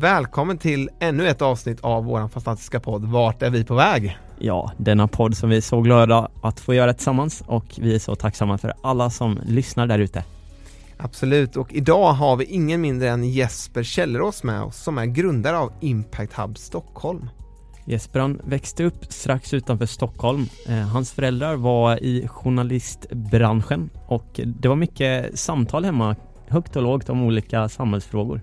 Välkommen till ännu ett avsnitt av vår fantastiska podd Vart är vi på väg? Ja, denna podd som vi är så glada att få göra tillsammans och vi är så tacksamma för alla som lyssnar där ute. Absolut, och idag har vi ingen mindre än Jesper Källerås med oss som är grundare av Impact Hub Stockholm. Jesper han växte upp strax utanför Stockholm. Eh, hans föräldrar var i journalistbranschen och det var mycket samtal hemma, högt och lågt om olika samhällsfrågor.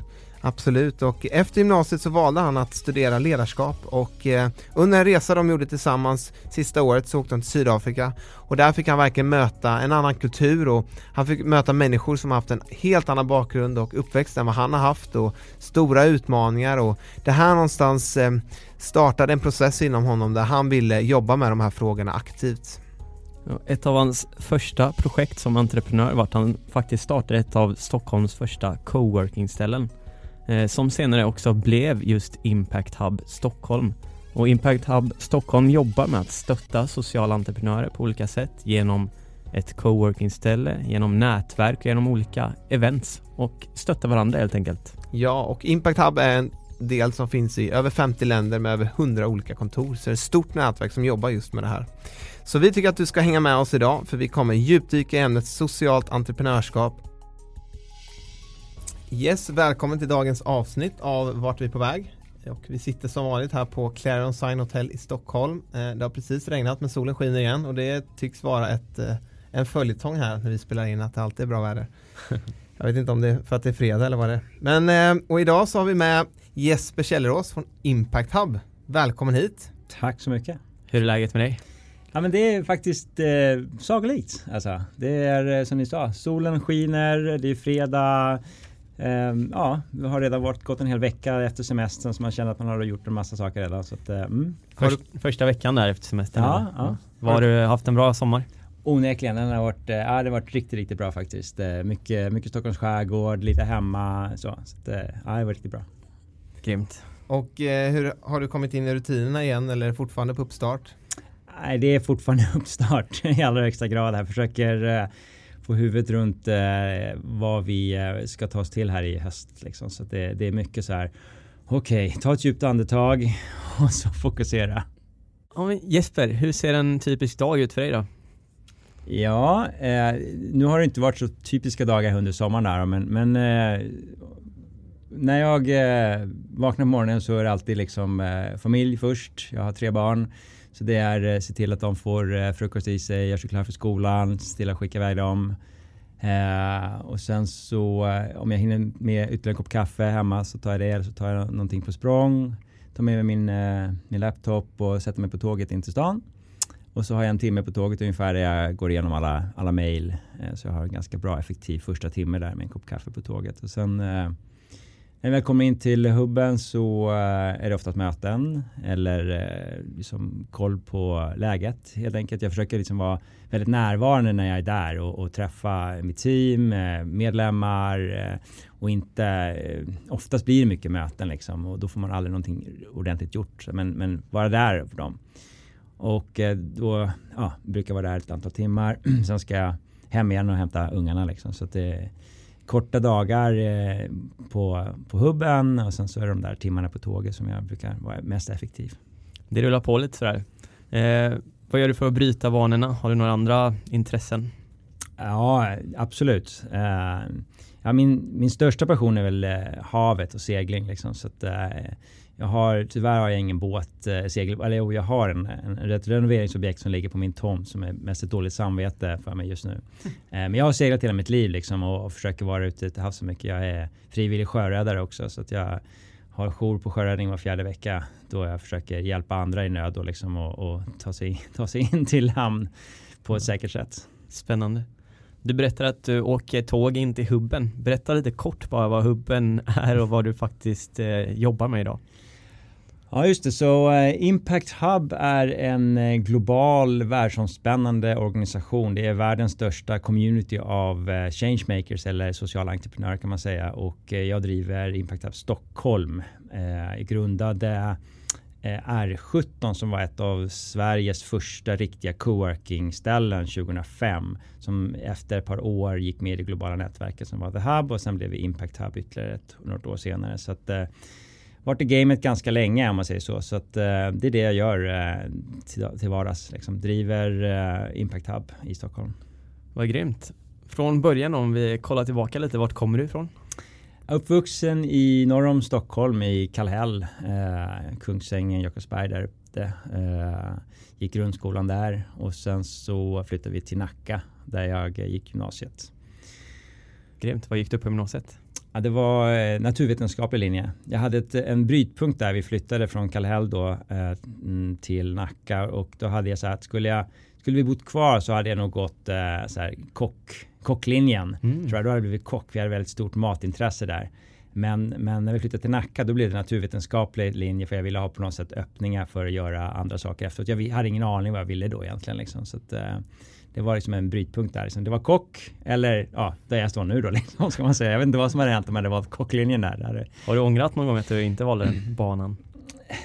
Absolut, och efter gymnasiet så valde han att studera ledarskap och eh, under en resa de gjorde tillsammans sista året så åkte han till Sydafrika. Och där fick han verkligen möta en annan kultur och han fick möta människor som haft en helt annan bakgrund och uppväxt än vad han har haft och stora utmaningar. Och det här någonstans eh, startade en process inom honom där han ville jobba med de här frågorna aktivt. Ett av hans första projekt som entreprenör var att han faktiskt startade ett av Stockholms första coworking-ställen. Eh, som senare också blev just Impact Hub Stockholm. Och Impact Hub Stockholm jobbar med att stötta sociala entreprenörer på olika sätt genom ett coworking-ställe, genom nätverk och genom olika events och stötta varandra helt enkelt. Ja, och Impact Hub är en del som finns i över 50 länder med över 100 olika kontor, så det är ett stort nätverk som jobbar just med det här. Så vi tycker att du ska hänga med oss idag, för vi kommer djupdyka i ämnet socialt entreprenörskap Yes, välkommen till dagens avsnitt av Vart vi är på väg. Och vi sitter som vanligt här på Clarion Sign Hotel i Stockholm. Eh, det har precis regnat men solen skiner igen och det tycks vara ett, eh, en följetong här när vi spelar in att det alltid är bra väder. Jag vet inte om det är för att det är fredag eller vad det är. Men, eh, och idag så har vi med Jesper Källerås från Impact Hub. Välkommen hit! Tack så mycket! Hur är läget med dig? Ja men det är faktiskt eh, sagolikt. Alltså, det är som ni sa, solen skiner, det är fredag. Um, ja, vi har redan varit, gått en hel vecka efter semestern så man känner att man har gjort en massa saker redan. Så att, mm. Först, första veckan där efter semestern? Ja, ja. Var har du haft en bra sommar? Onekligen, den har varit, ja, det har varit riktigt, riktigt bra faktiskt. Mycket, mycket Stockholms skärgård, lite hemma. Så, så att, ja, det var riktigt bra. Grymt. Och eh, hur har du kommit in i rutinerna igen eller är det fortfarande på uppstart? Nej, det är fortfarande uppstart i allra högsta grad. Jag försöker få huvudet runt eh, vad vi eh, ska ta oss till här i höst. Liksom. Så det, det, är mycket så här. Okej, okay, ta ett djupt andetag och så fokusera. Ja, Jesper, hur ser en typisk dag ut för dig då? Ja, eh, nu har det inte varit så typiska dagar under sommaren här, men, men eh, när jag eh, vaknar på morgonen så är det alltid liksom eh, familj först. Jag har tre barn. Så det är eh, se till att de får eh, frukost i sig, gör sig klar för skolan, se till att skicka iväg dem. Eh, och sen så eh, om jag hinner med ytterligare en kopp kaffe hemma så tar jag det eller så tar jag någonting på språng. Tar med mig min, eh, min laptop och sätter mig på tåget in till stan. Och så har jag en timme på tåget ungefär där jag går igenom alla, alla mejl. Eh, så jag har en ganska bra effektiv första timme där med en kopp kaffe på tåget. Och sen när vi kommer in till hubben så eh, är det oftast möten eller eh, liksom koll på läget helt enkelt. Jag försöker liksom vara väldigt närvarande när jag är där och, och träffa mitt team, eh, medlemmar och inte oftast blir det mycket möten liksom och då får man aldrig någonting ordentligt gjort. Men, men vara där för dem. Och då ja, brukar jag vara där ett antal timmar. Sen ska jag hem igen och hämta ungarna liksom. Så att det korta dagar eh, på, på hubben och sen så är de där timmarna på tåget som jag brukar vara mest effektiv. Det rullar på lite sådär. Eh, vad gör du för att bryta vanorna? Har du några andra intressen? Ja, absolut. Uh, ja, min, min största passion är väl uh, havet och segling. Liksom, så att, uh, jag har, tyvärr har jag ingen båt, eh, segel, eller jo, jag har en, en, ett renoveringsobjekt som ligger på min tomt som är mest ett dåligt samvete för mig just nu. Eh, men jag har seglat hela mitt liv liksom och, och försöker vara ute till havs så mycket. Jag är frivillig sjöräddare också så att jag har jour på sjöräddning var fjärde vecka då jag försöker hjälpa andra i nöd och, liksom och, och ta, sig, ta sig in till hamn på ett säkert sätt. Spännande. Du berättar att du åker tåg in till hubben. Berätta lite kort bara vad hubben är och vad du faktiskt eh, jobbar med idag. Ja just det, så eh, Impact Hub är en eh, global världsomspännande organisation. Det är världens största community av eh, changemakers eller sociala entreprenörer kan man säga och jag driver Impact Hub Stockholm. Jag grundade R17 som var ett av Sveriges första riktiga coworking-ställen 2005 som efter ett par år gick med i det globala nätverket som var The Hub och sen blev vi Impact Hub ytterligare ett, något år senare. Så att, varit i gamet ganska länge om man säger så. Så att, uh, det är det jag gör uh, till, till vardags. Liksom. Driver uh, Impact Hub i Stockholm. Vad grymt. Från början om vi kollar tillbaka lite, vart kommer du ifrån? Uppvuxen i norr om Stockholm i Kallhäll, eh, Kungsängen, Jakobsberg där uppe. Eh, gick grundskolan där och sen så flyttade vi till Nacka där jag gick gymnasiet. Grymt. Vad gick du på gymnasiet? Ja, det var eh, naturvetenskaplig linje. Jag hade ett, en brytpunkt där vi flyttade från Kallhäll då eh, mm, till Nacka och då hade jag så att skulle jag skulle vi bott kvar så hade jag nog gått eh, så här, kock, kocklinjen. Mm. Tror jag då hade jag blivit kock. Vi hade väldigt stort matintresse där. Men, men när vi flyttade till Nacka då blev det naturvetenskaplig linje för jag ville ha på något sätt öppningar för att göra andra saker efteråt. Jag hade ingen aning vad jag ville då egentligen. Liksom. Så att, eh, det var liksom en brytpunkt där. Liksom. Det var kock eller ja, där jag står nu då liksom, ska man säga. Jag vet inte vad som hade hänt men det var kocklinjen där. där. Har du ångrat någon gång att du inte valde den banan?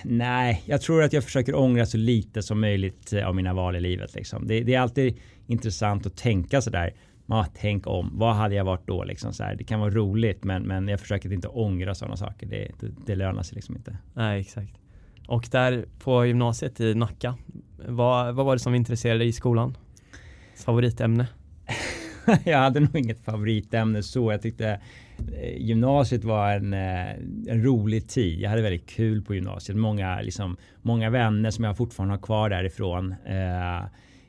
Nej, jag tror att jag försöker ångra så lite som möjligt av mina val i livet. Liksom. Det, det, är alltid intressant att tänka sådär. Ja, tänk om, vad hade jag varit då? Liksom så här. Det kan vara roligt men, men jag försöker inte ångra sådana saker. Det, det, det lönar sig liksom inte. Nej, exakt. Och där på gymnasiet i Nacka, vad, vad var det som intresserade dig i skolan? Favoritämne? jag hade nog inget favoritämne så. Jag tyckte eh, gymnasiet var en, eh, en rolig tid. Jag hade väldigt kul på gymnasiet. Många, liksom, många vänner som jag fortfarande har kvar därifrån. Eh,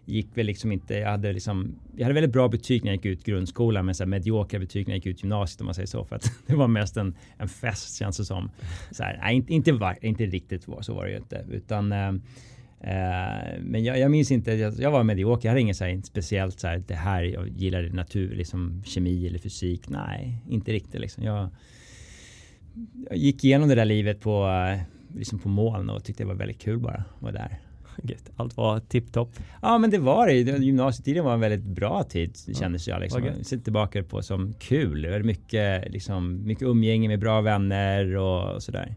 gick väl liksom inte, jag hade liksom, jag hade väldigt bra betyg när jag gick ut grundskolan men så här mediokra betyg när jag gick ut gymnasiet om man säger så för att det var mest en, en fest känns det som. Så här, nej, inte, inte, inte riktigt så var det ju inte utan eh, Eh, men jag, jag, minns inte, jag, jag var medioker, jag hade inget så här, speciellt så här, det här, jag gillade natur, liksom kemi eller fysik. Nej, inte riktigt liksom. Jag, jag gick igenom det där livet på, liksom på moln och tyckte det var väldigt kul bara att vara där. Allt var tipptopp. Ja men det var det. Gymnasietiden var en väldigt bra tid kändes jag. Liksom. Jag ser tillbaka på som kul. Det var mycket, liksom, mycket umgänge med bra vänner och sådär.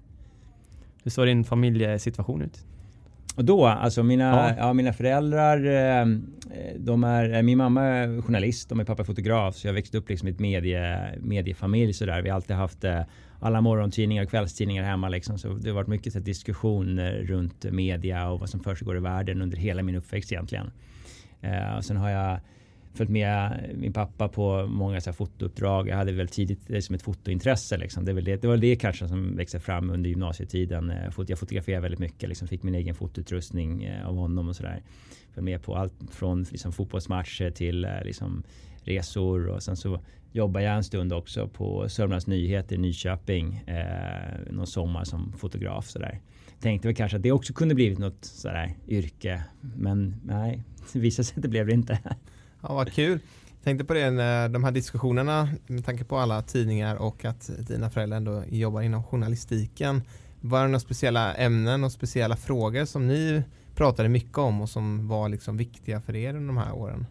Hur såg din familjesituation ut? Och då, alltså mina, ja. ja mina föräldrar, eh, de är, eh, min mamma är journalist och min pappa är fotograf. Så jag växte upp liksom i ett medie, mediefamilj sådär. Vi har alltid haft eh, alla morgontidningar och kvällstidningar hemma liksom. Så det har varit mycket så diskussion runt media och vad som försiggår i världen under hela min uppväxt egentligen. och sen har jag följt med min pappa på många så här fotouppdrag. Jag hade väl tidigt det som ett fotointresse. Liksom. Det, var det, det var det kanske som växte fram under gymnasietiden. Eh, jag fotograferade väldigt mycket, liksom fick min egen fotoutrustning eh, av honom och sådär. Följde med på allt från liksom, fotbollsmatcher till eh, liksom, resor och sen så jobbade jag en stund också på Sörmlands Nyheter i Nyköping eh, någon sommar som fotograf sådär. Tänkte väl kanske att det också kunde blivit något sådär yrke men nej, det visade sig att det blev det inte. Ja, vad kul. Jag Tänkte på det, när de här diskussionerna med tanke på alla tidningar och att dina föräldrar ändå jobbar inom journalistiken. Var det några speciella ämnen och speciella frågor som ni pratade mycket om och som var liksom viktiga för er under de här åren?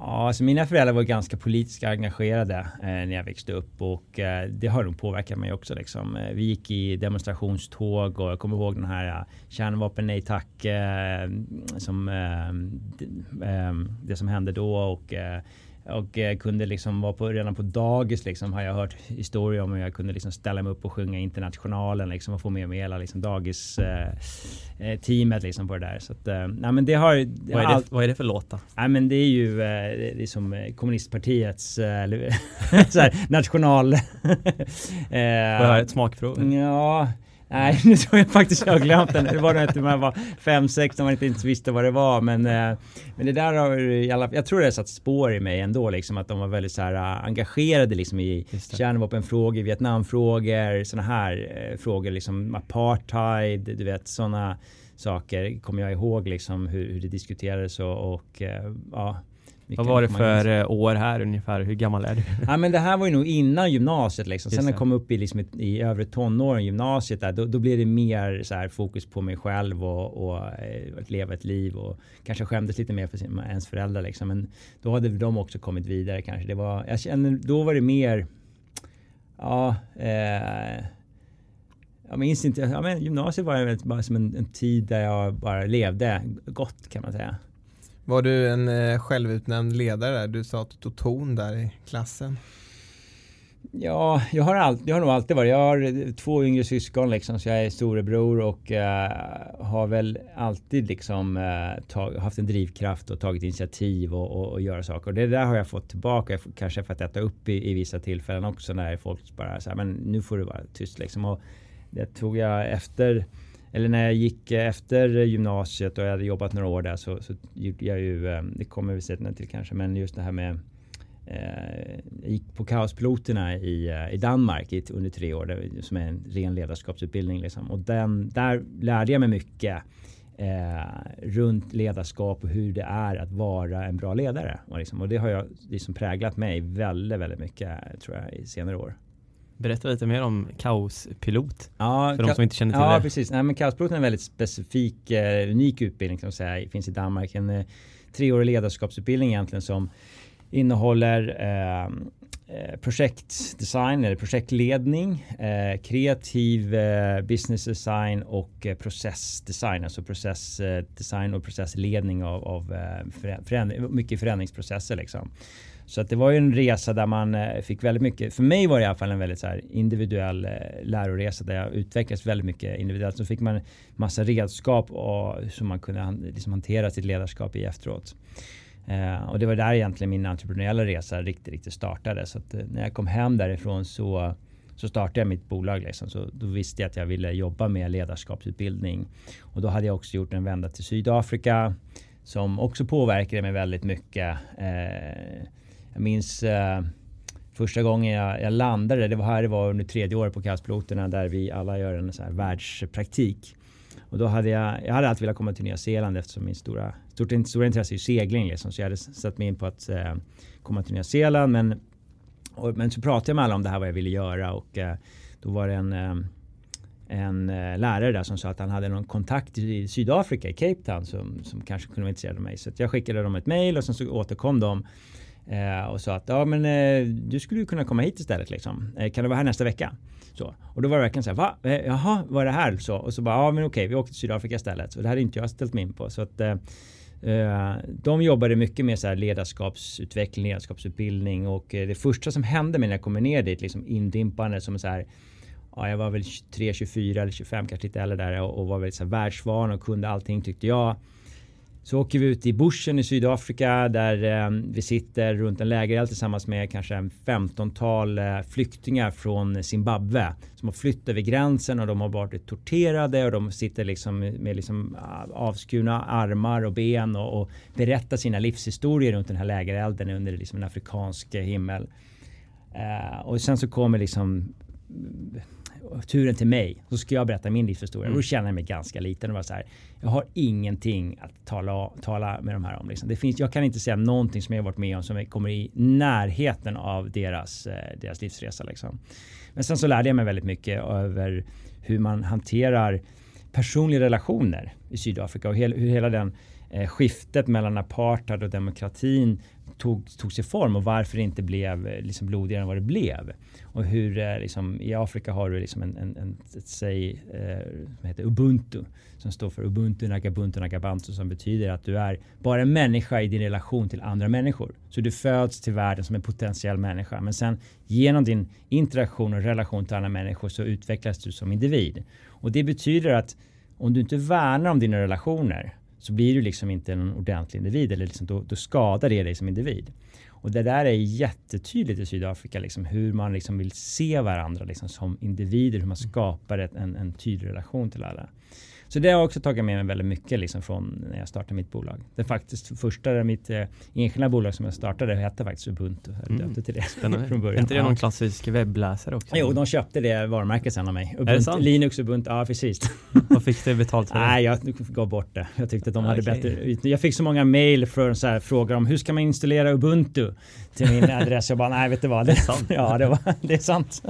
Ja, alltså mina föräldrar var ganska politiskt engagerade eh, när jag växte upp och eh, det har nog påverkat mig också. Liksom. Eh, vi gick i demonstrationståg och jag kommer ihåg den här eh, kärnvapen nej tack eh, som eh, det, eh, det, som hände då och och eh, kunde liksom vara på, redan på dagis liksom har jag hört historier om hur jag kunde liksom ställa mig upp och sjunga Internationalen liksom och få med mig hela liksom dagis eh, eh liksom på det där. Så att, eh, nej, men det har, vad, är det, vad är det för låt då? Nej men det är ju eh, det är som eh, kommunistpartiets eh, national... eh, Får jag höra ett smakprov? Ja, Nej, nu tror jag faktiskt jag har glömt den. Det var när man var 5-6 när man inte ens visste vad det var. Men, eh, men det där har i alla Jag tror det har satt spår i mig ändå liksom att de var väldigt så här eh, engagerade liksom i kärnvapenfrågor, Vietnamfrågor, sådana här eh, frågor liksom apartheid, du vet sådana saker kommer jag ihåg liksom hur, hur det diskuterades och, och ja vad var det för eh, år här ungefär? Hur gammal är du? Ja men det här var ju nog innan gymnasiet liksom. Sen när jag kom upp i, liksom, i övre tonåren, gymnasiet där, då, då blev det mer så här fokus på mig själv och, och eh, att leva ett liv och kanske skämdes lite mer för sin, ens föräldrar liksom. Men då hade de också kommit vidare kanske. Det var, jag känner, då var det mer, ja, eh, jag minns inte, ja, men gymnasiet var bara som en, en tid där jag bara levde gott kan man säga. Var du en eh, självutnämnd ledare där? Du sa att du tog ton där i klassen. Ja, jag har, all, jag har nog alltid varit. Jag har eh, två yngre syskon liksom, så jag är storebror och eh, har väl alltid liksom eh, tag, haft en drivkraft och tagit initiativ och, och, och, göra saker. Och det där har jag fått tillbaka, kanske för att äta upp i, i vissa tillfällen också när folk bara så här, men nu får du vara tyst liksom. Och det tog jag efter eller när jag gick efter gymnasiet och jag hade jobbat några år där så, så gjorde jag ju, eh, det kommer vi senare till kanske, men just det här med eh, jag gick på kaospiloterna i, eh, i Danmark i, under tre år, där, som är en ren ledarskapsutbildning. Liksom. Och den, där lärde jag mig mycket eh, runt ledarskap och hur det är att vara en bra ledare. Och, liksom, och det har jag liksom präglat mig väldigt, väldigt mycket tror jag i senare år. Berätta lite mer om kaospilot. Ja, för de som inte känner till ja, det. Ja, precis. Nej, men kaospilot är en väldigt specifik, eh, unik utbildning man säga. Finns i Danmark. En eh, treårig ledarskapsutbildning egentligen som innehåller eh, eh projektdesign eller projektledning, eh, kreativ eh, business design och eh, processdesign, alltså processdesign och processledning av, av förändring, mycket förändringsprocesser liksom. Så att det var ju en resa där man eh, fick väldigt mycket, för mig var det i alla fall en väldigt så här individuell eh, läroresa där jag utvecklades väldigt mycket individuellt. Så fick man massa redskap och, som man kunde liksom hantera sitt ledarskap i efteråt. Eh, och det var där egentligen min entreprenöriella resa riktigt, riktigt startade. Så att, när jag kom hem därifrån så så startade jag mitt bolag. Liksom. Så då visste jag att jag ville jobba med ledarskapsutbildning. Och då hade jag också gjort en vända till Sydafrika som också påverkade mig väldigt mycket. Eh, jag minns eh, första gången jag, jag, landade, det var här det var under tredje året på kastpiloterna där vi alla gör en så här världspraktik. Och då hade jag, jag hade alltid velat komma till Nya Zeeland eftersom min stora, stort, stora intresse är segling liksom. Så jag hade satt mig in på att eh, komma till Nya Zeeland. Men, och, men så pratade jag med alla om det här vad jag ville göra och eh, då var det en eh, en eh, lärare där som sa att han hade någon kontakt i Sydafrika, i Cape Town, som, som kanske kunde vara intresserad av mig. Så jag skickade dem ett mail och sen så återkom de Eh, och sa att ja, men, eh, du skulle ju kunna komma hit istället. Liksom. Eh, kan du vara här nästa vecka? Så. Och då var det verkligen så här, va? Eh, jaha, vad är det här? Så, och så bara, ja men okej, vi åker till Sydafrika istället. Så det hade inte jag ställt mig in på. Så att, eh, eh de jobbade mycket med så här ledarskapsutveckling, ledarskapsutbildning och eh, det första som hände mig när jag kommer ner dit, liksom indimpande som så här Ja, jag var väl 23, 24 eller 25 kanske lite äldre där och, och var väldigt så här världsvan och kunde allting tyckte jag. Så åker vi ut i bushen i Sydafrika där eh, vi sitter runt en lägereld tillsammans med kanske en 15-tal eh, flyktingar från Zimbabwe som har flytt över gränsen och de har varit torterade och de sitter liksom med liksom eh, avskurna armar och ben och, och berättar sina livshistorier runt den här lägerelden under liksom en afrikansk himmel. Eh, och sen så kommer liksom turen till mig. Så ska jag berätta min livshistoria. Mm. Då känner jag mig ganska liten och bara så här. Jag har ingenting att tala, tala med de här om. Liksom. Det finns, jag kan inte säga någonting som jag har varit med om som kommer i närheten av deras, eh, deras livsresa. Liksom. Men sen så lärde jag mig väldigt mycket över hur man hanterar personliga relationer i Sydafrika och hel, hur hela den eh, skiftet mellan apartheid och demokratin tog, tog sig form och varför det inte blev eh, liksom blodigare än vad det blev. Och hur eh, liksom, i Afrika har du liksom en, en, en ett säg eh, som heter Ubuntu som står för Ubuntu Nagabuntu Nagabantu som betyder att du är bara en människa i din relation till andra människor. Så du föds till världen som en potentiell människa men sen genom din interaktion och relation till andra människor så utvecklas du som individ. Och det betyder att om du inte värnar om dina relationer så blir du liksom inte en ordentlig individ eller liksom då, då skadar det dig som individ. Och det där är jättetydligt i Sydafrika, liksom, hur man liksom vill se varandra liksom, som individer, hur man skapar ett, en, en tydlig relation till alla. Så det har jag också tagit med mig väldigt mycket liksom från när jag startade mitt bolag. Det faktiskt första, mitt eh, enskilda bolag som jag startade hette faktiskt Ubuntu. Jag Mm. till det Spännande. från början. Är inte det någon klassisk webbläsare också? Jo, de köpte det varumärket sen av mig. det Ubuntu? Linux Ubuntu, ja precis. Vad fick du betalt för det? Nej, jag gav bort det. Jag tyckte att de hade Okej. bättre. Jag fick så många mail från så här frågor om hur ska man installera Ubuntu till min adress. Jag bara, nej, vet du vad? Det är sant. Ja, det, var, det är sant.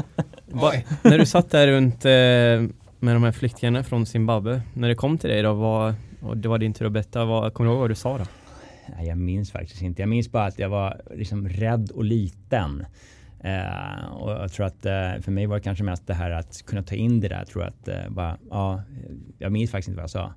Oj. när du satt där runt eh, med de här flyktingarna från Zimbabwe, när det kom till dig då, vad, och det var din tur att berätta, vad, kommer du ihåg vad du sa då? Nej, jag minns faktiskt inte. Jag minns bara att jag var liksom rädd och liten. Eh, och jag tror att eh, för mig var det kanske mest det här att kunna ta in det där. Jag tror att eh, bara, ja, jag minns faktiskt inte vad jag sa.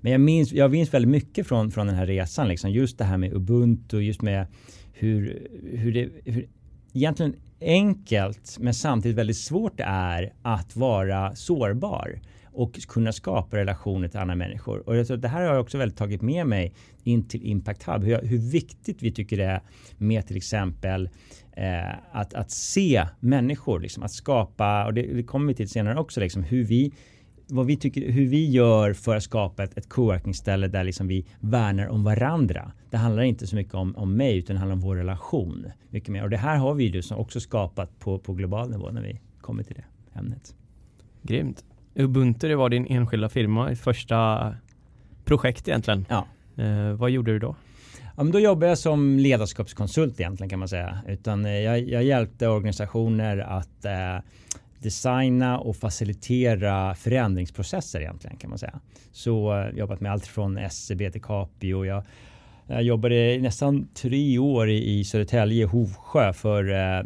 Men jag minns, jag minns väldigt mycket från, från den här resan. Liksom. Just det här med Ubuntu, just med hur, hur det hur egentligen enkelt men samtidigt väldigt svårt det är att vara sårbar och kunna skapa relationer till andra människor. Och jag tror att det här har jag också väldigt tagit med mig in till Impact Hub. Hur, hur viktigt vi tycker det är med till exempel eh, att, att se människor, liksom, att skapa, och det, det kommer vi till senare också, liksom, hur vi vad vi tycker, hur vi gör för att skapa ett, ett coworking-ställe där liksom vi värnar om varandra. Det handlar inte så mycket om, om mig utan det handlar om vår relation. Mycket mer. Och det här har vi ju också skapat på, på global nivå när vi kommer till det ämnet. Grymt. Ubuntu, det var din enskilda firma, ditt första projekt egentligen. Ja. Eh, vad gjorde du då? Ja, men då jobbade jag som ledarskapskonsult egentligen kan man säga. Utan eh, jag, jag hjälpte organisationer att eh, designa och facilitera förändringsprocesser egentligen kan man säga. Så eh, jobbat med allt från SCB till Capio. Jag, jag jobbade i nästan tre år i, Södertälje, Hovsjö för eh,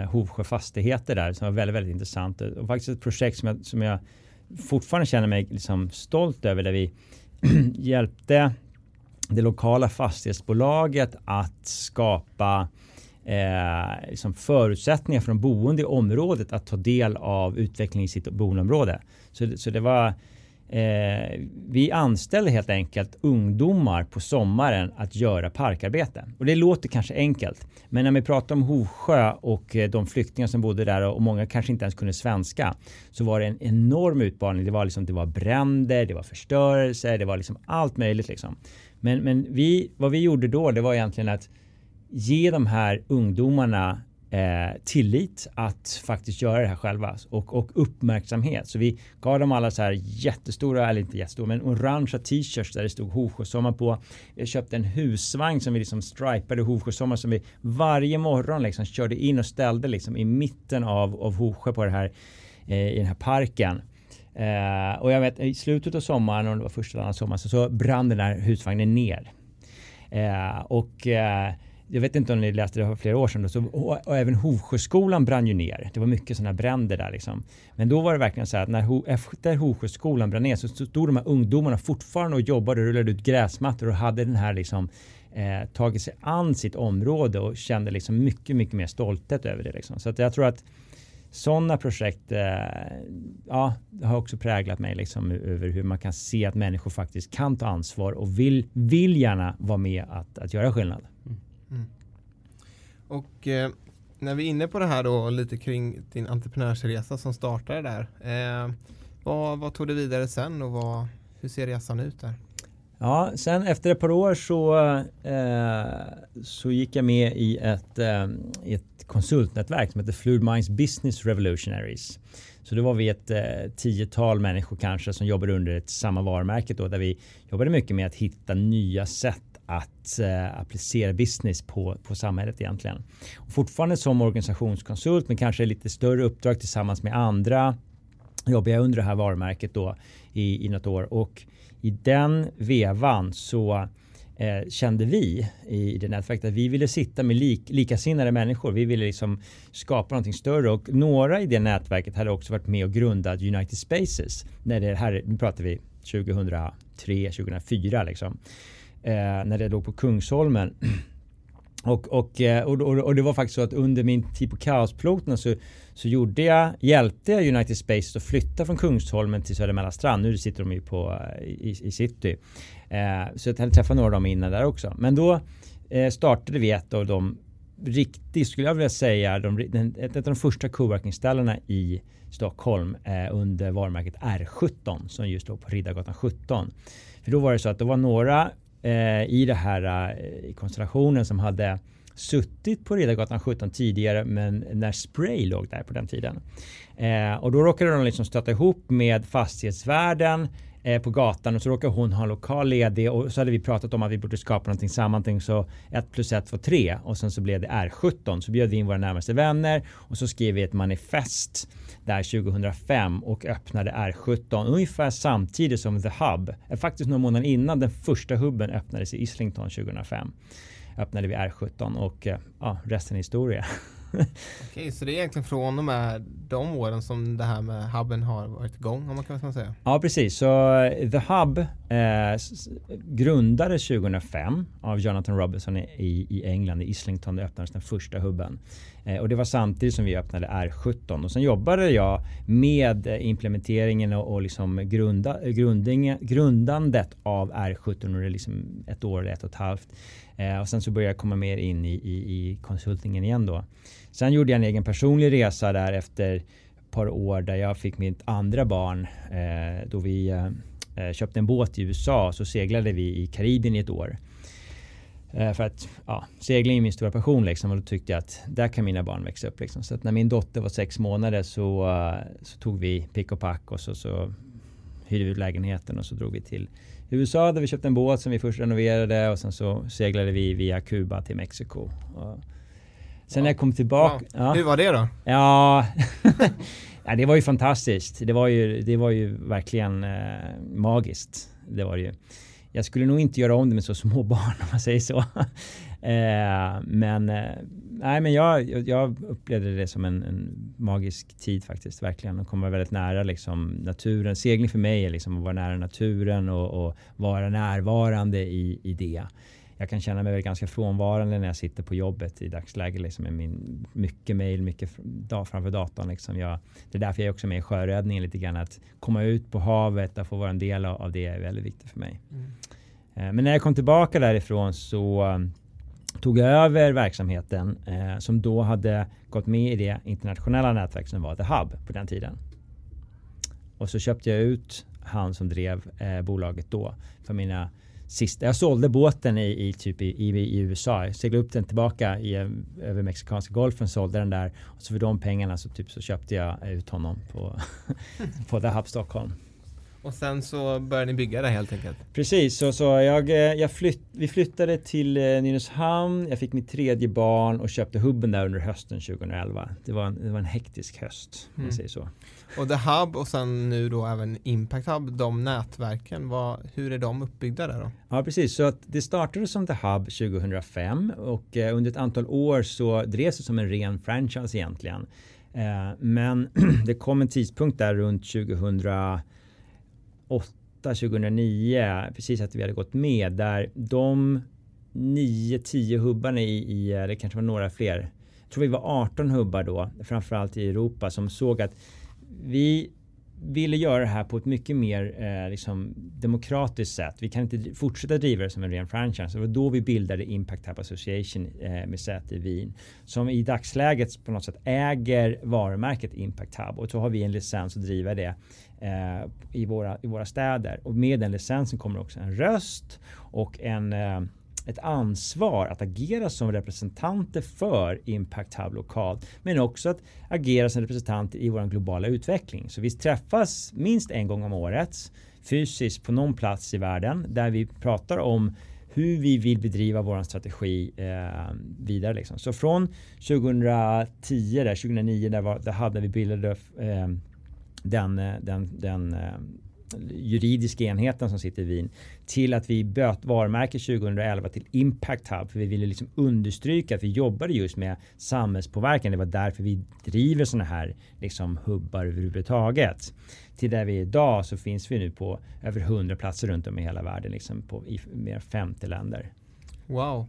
eh, Hovsjö Fastigheter där som var väldigt, väldigt intressant och faktiskt ett projekt som jag, som jag fortfarande känner mig liksom stolt över där vi hjälpte det lokala fastighetsbolaget att skapa eh, liksom förutsättningar för de boende i området att ta del av utvecklingen i sitt boendeområde. Så, det- så det var eh, vi anställde helt enkelt ungdomar på sommaren att göra parkarbete. Och det låter kanske enkelt. Men när vi pratar om Hovsjö och eh, de flyktingar som bodde där och många kanske inte ens kunde svenska så var det en enorm utmaning. Det var, liksom, det var bränder, det var förstörelse, det var liksom allt möjligt. Liksom. Men, men vi, vad vi gjorde då, det var egentligen att ge de här ungdomarna eh, tillit att faktiskt göra det här själva och, och uppmärksamhet. Så vi gav dem alla så här jättestora, eller inte jättestora, men orangea t-shirts där det stod Hovsjösommar på. Jag köpte en husvagn som vi liksom stripade Hovsjösommar som vi varje morgon liksom körde in och ställde liksom i mitten av, av Hovsjö på det här, eh, i den här parken. Eh, och jag vet i slutet av sommaren, om det var första eller andra sommaren, så, så brann den här husvagnen ner. Eh, och eh, jag vet inte om ni läste det för flera år sedan. Då, så, och, och även Hovsjöskolan brann ju ner. Det var mycket sådana bränder där liksom. Men då var det verkligen så här att när Ho- efter Hovsjöskolan brann ner så stod de här ungdomarna fortfarande och jobbade och rullade ut gräsmattor och hade den här liksom eh, tagit sig an sitt område och kände liksom mycket, mycket mer stolthet över det liksom. Så att jag tror att sådana projekt eh, ja, har också präglat mig liksom, över hur man kan se att människor faktiskt kan ta ansvar och vill, vill gärna vara med att, att göra skillnad. Mm. Och eh, när vi är inne på det här då lite kring din entreprenörsresa som startade där. Eh, vad, vad tog du vidare sen och vad, hur ser resan ut där? Ja, sen efter ett par år så, eh, så gick jag med i ett, eh, ett konsultnätverk som heter Fluid Minds Business Revolutionaries. Så då var vi ett eh, tiotal människor kanske som jobbade under ett samma varumärke då där vi jobbade mycket med att hitta nya sätt att eh, applicera business på, på samhället egentligen. Och fortfarande som organisationskonsult men kanske lite större uppdrag tillsammans med andra jobbar jag under det här varumärket då i, i något år och i den vevan så eh, kände vi i det nätverket att vi ville sitta med lik, likasinnade människor. Vi ville liksom skapa någonting större och några i det nätverket hade också varit med och grundat United Spaces. När det här, nu pratar vi 2003, 2004 liksom. Eh, när det låg på Kungsholmen. Och, eh, och, och, och, det var faktiskt så att under min tid på Kaospiloterna så, så gjorde jag, hjälpte jag United Spaces att flytta från Kungsholmen till Södermälla strand. Nu sitter de ju på, eh, i, i city. Eh, så jag hade träffat några av dem innan där också. Men då eh, startade vi ett av de riktigt, skulle jag vilja säga, de, den, ett av de första coworkingställena i Stockholm eh, under varumärket R17 som just låg på Riddargatan 17. För då var det så att det var några eh, i den här eh, konstellationen som hade suttit på Riddargatan 17 tidigare men när Spray låg där på den tiden. Eh, och då råkade de liksom stöta ihop med fastighetsvärden eh, på gatan och så råkade hon ha en lokal ledig och så hade vi pratat om att vi borde skapa någonting sammanting så 1 plus 1 var 3 och sen så blev det R17 så bjöd vi in våra närmaste vänner och så skrev vi ett manifest där 2005 och öppnade R17 ungefär samtidigt som The Hub. Eh, faktiskt några månader innan den första hubben öppnades i Islington 2005 öppnade vi R17 och eh, ja, resten är historia. Okej, så det är egentligen från och med de åren som det här med hubben har varit igång om man kan säga? Ja, precis. Så eh, The Hub eh, grundades 2005 av Jonathan Robinson i, i England, i Islington. Det öppnades den första hubben. Eh, och det var samtidigt som vi öppnade R17. Och sen jobbade jag med eh, implementeringen och, och liksom grunda, grunding, grundandet av R17 under liksom ett år eller ett och ett halvt. Eh, och sen så började jag komma mer in i, i, i konsultingen igen då. Sen gjorde jag en egen personlig resa där efter ett par år där jag fick mitt andra barn. Eh, då vi eh, eh köpte en båt i USA så seglade vi i Karibien i ett år. Eh, för att ja, segling är min stora passion liksom och då tyckte jag att där kan mina barn växa upp. Liksom. Så att när min dotter var sex månader så, eh, så tog vi pick och pack och så, så hyrde vi ut lägenheten och så drog vi till USA där vi köpte en båt som vi först renoverade och sen så seglade vi via Kuba till Mexiko. Och sen när jag kom tillbaka... Ja. Hur var det då? Ja, ja, det var ju fantastiskt. Det var ju, det var ju verkligen eh, magiskt. Det var det ju. Jag skulle nog inte göra om det med så små barn om man säger så. Eh, men eh, nej, men jag, jag upplevde det som en, en, magisk tid faktiskt, verkligen. Och komma väldigt nära liksom, naturen. Segling för mig är liksom att vara nära naturen och, och vara närvarande i, i det. Jag kan känna mig ganska frånvarande när jag sitter på jobbet i dagsläget. Liksom, med min, mycket mejl, mycket framför datorn. Liksom. Jag, det är därför jag är också med i sjöräddningen lite grann. Att komma ut på havet, att få vara en del av, av det är väldigt viktigt för mig. Mm. Eh, men när jag kom tillbaka därifrån så tog jag över verksamheten eh, som då hade gått med i det internationella nätverk som var The Hub på den tiden. Och så köpte jag ut han som drev eh, bolaget då för mina sista. Jag sålde båten i, i typ i, i, i, USA. Jag seglade upp den tillbaka i, över Mexikanska golfen, sålde den där och så för de pengarna så typ så köpte jag ut honom på, på The Hub Stockholm. Och sen så började ni bygga det helt enkelt? Precis, så, så jag, eh, jag flytt, vi flyttade till eh, Nynäshamn, jag fick mitt tredje barn och köpte hubben där under hösten 2011. Det var en, det var en hektisk höst, om mm. man säger så. Och The Hub och sen nu då även Impact Hub, de nätverken, vad, hur är de uppbyggda där då? Ja, precis. Så att det startade som The Hub 2005 och eh, under ett antal år så drevs det som en ren franchise egentligen. Eh, men det kom en tidpunkt där runt 2000 2009, precis att vi hade gått med, där. De 9-10 hubbarna i, i, det kanske var några fler, jag tror vi var 18 hubbar då, framförallt i Europa, som såg att vi ville göra det här på ett mycket mer eh, liksom demokratiskt sätt. Vi kan inte fortsätta driva det som en ren franchise. Det var då vi bildade Impact Hub Association eh, med säte i Wien. Som i dagsläget på något sätt äger varumärket Impact Hub. Och så har vi en licens att driva det eh, i, våra, i våra städer. Och med den licensen kommer också en röst och en eh, ett ansvar att agera som representanter för Impact Hub lokalt. Men också att agera som representanter i vår globala utveckling. Så vi träffas minst en gång om året fysiskt på någon plats i världen där vi pratar om hur vi vill bedriva vår strategi eh, vidare. Liksom. Så från 2010, där, 2009, där, var, där hade vi bildade eh, eh, den, den, den juridiska enheten som sitter i Wien till att vi böt varumärke 2011 till Impact Hub för vi ville liksom understryka att vi jobbade just med samhällspåverkan. Det var därför vi driver sådana här liksom hubbar överhuvudtaget. Till där vi är idag så finns vi nu på över 100 platser runt om i hela världen liksom på, i mer än 50 länder. Wow.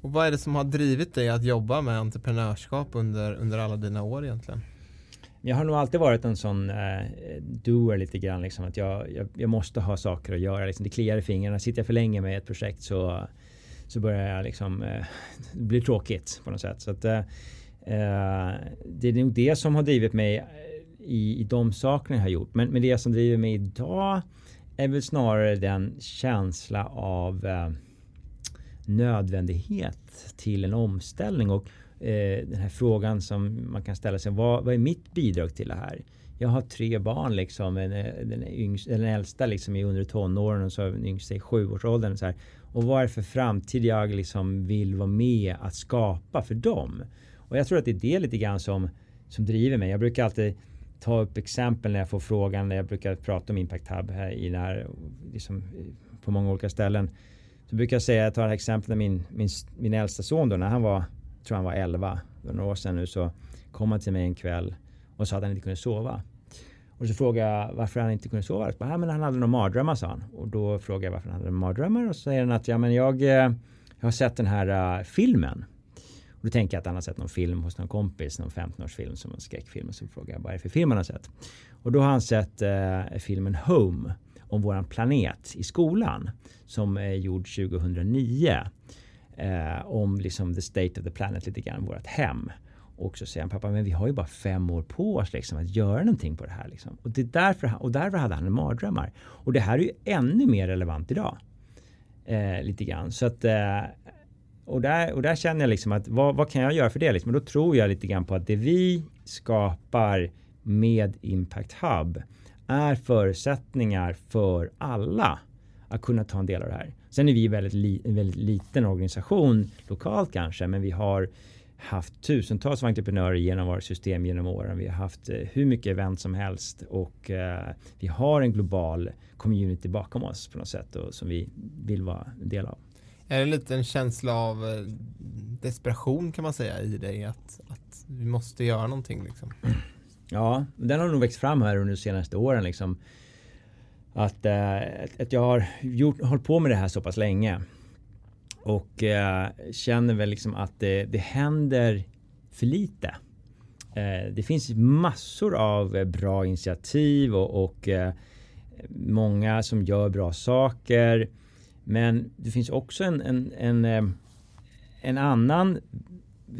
Och vad är det som har drivit dig att jobba med entreprenörskap under, under alla dina år egentligen? Jag har nog alltid varit en sån eh, doer lite grann liksom att jag, jag, jag, måste ha saker att göra. Liksom, det kliar i fingrarna. Sitter jag för länge med ett projekt så, så börjar jag liksom eh, det blir tråkigt på något sätt. Så att, eh, eh, det är nog det som har drivit mig eh, i, i de sakerna jag har gjort. Men, men det som driver mig idag är väl snarare den känsla av eh, nödvändighet till en omställning. Och eh, den här frågan som man kan ställa sig. Vad, vad, är mitt bidrag till det här? Jag har tre barn liksom. En, den, yngst, den äldsta liksom är under tonåren och så den yngsta i sjuårsåldern. Så här. Och vad är det för framtid jag liksom vill vara med att skapa för dem? Och jag tror att det är det lite grann som, som driver mig. Jag brukar alltid ta upp exempel när jag får frågan. När jag brukar prata om Impact Hub här i den här, liksom, på många olika ställen. Så brukar jag säga, jag tar ett exempel när min, min, min äldsta son då, när han var tror han var 11, för några år sedan nu, så kom han till mig en kväll och sa att han inte kunde sova. Och så frågade jag varför han inte kunde sova. Jag bara, men han hade några mardrömmar sa han. Och då frågade jag varför han hade mardrömmar och så säger han att ja, men jag, eh, jag har sett den här uh, filmen. Och då tänker jag att han har sett någon film hos någon kompis, någon 15-årsfilm som en skräckfilm. Och så frågar jag vad är det för film han har sett? Och då har han sett uh, filmen Home om våran planet i skolan som är gjord 2009 eh, om liksom the state of the planet lite grann, vårt hem. Och så säger han pappa, men vi har ju bara fem år på oss liksom, att göra någonting på det här. Liksom. Och, det är därför, och därför hade han mardrömmar. Och det här är ju ännu mer relevant idag. Eh, lite grann. Så att, eh, och, där, och där känner jag liksom att vad, vad kan jag göra för det? Liksom? Och då tror jag lite grann på att det vi skapar med Impact Hub är förutsättningar för alla att kunna ta en del av det här. Sen är vi väldigt li, en väldigt liten organisation lokalt kanske, men vi har haft tusentals entreprenörer genom vårt system genom åren. Vi har haft eh, hur mycket event som helst och eh, vi har en global community bakom oss på något sätt och, som vi vill vara en del av. Är det lite en känsla av eh, desperation kan man säga i dig att, att vi måste göra någonting liksom? Ja, den har nog växt fram här under de senaste åren liksom att, eh, att jag har gjort, hållit på med det här så pass länge. Och eh, känner väl liksom att det, det händer för lite. Eh, det finns massor av eh, bra initiativ och, och eh, många som gör bra saker. Men det finns också en, en, en, eh, en annan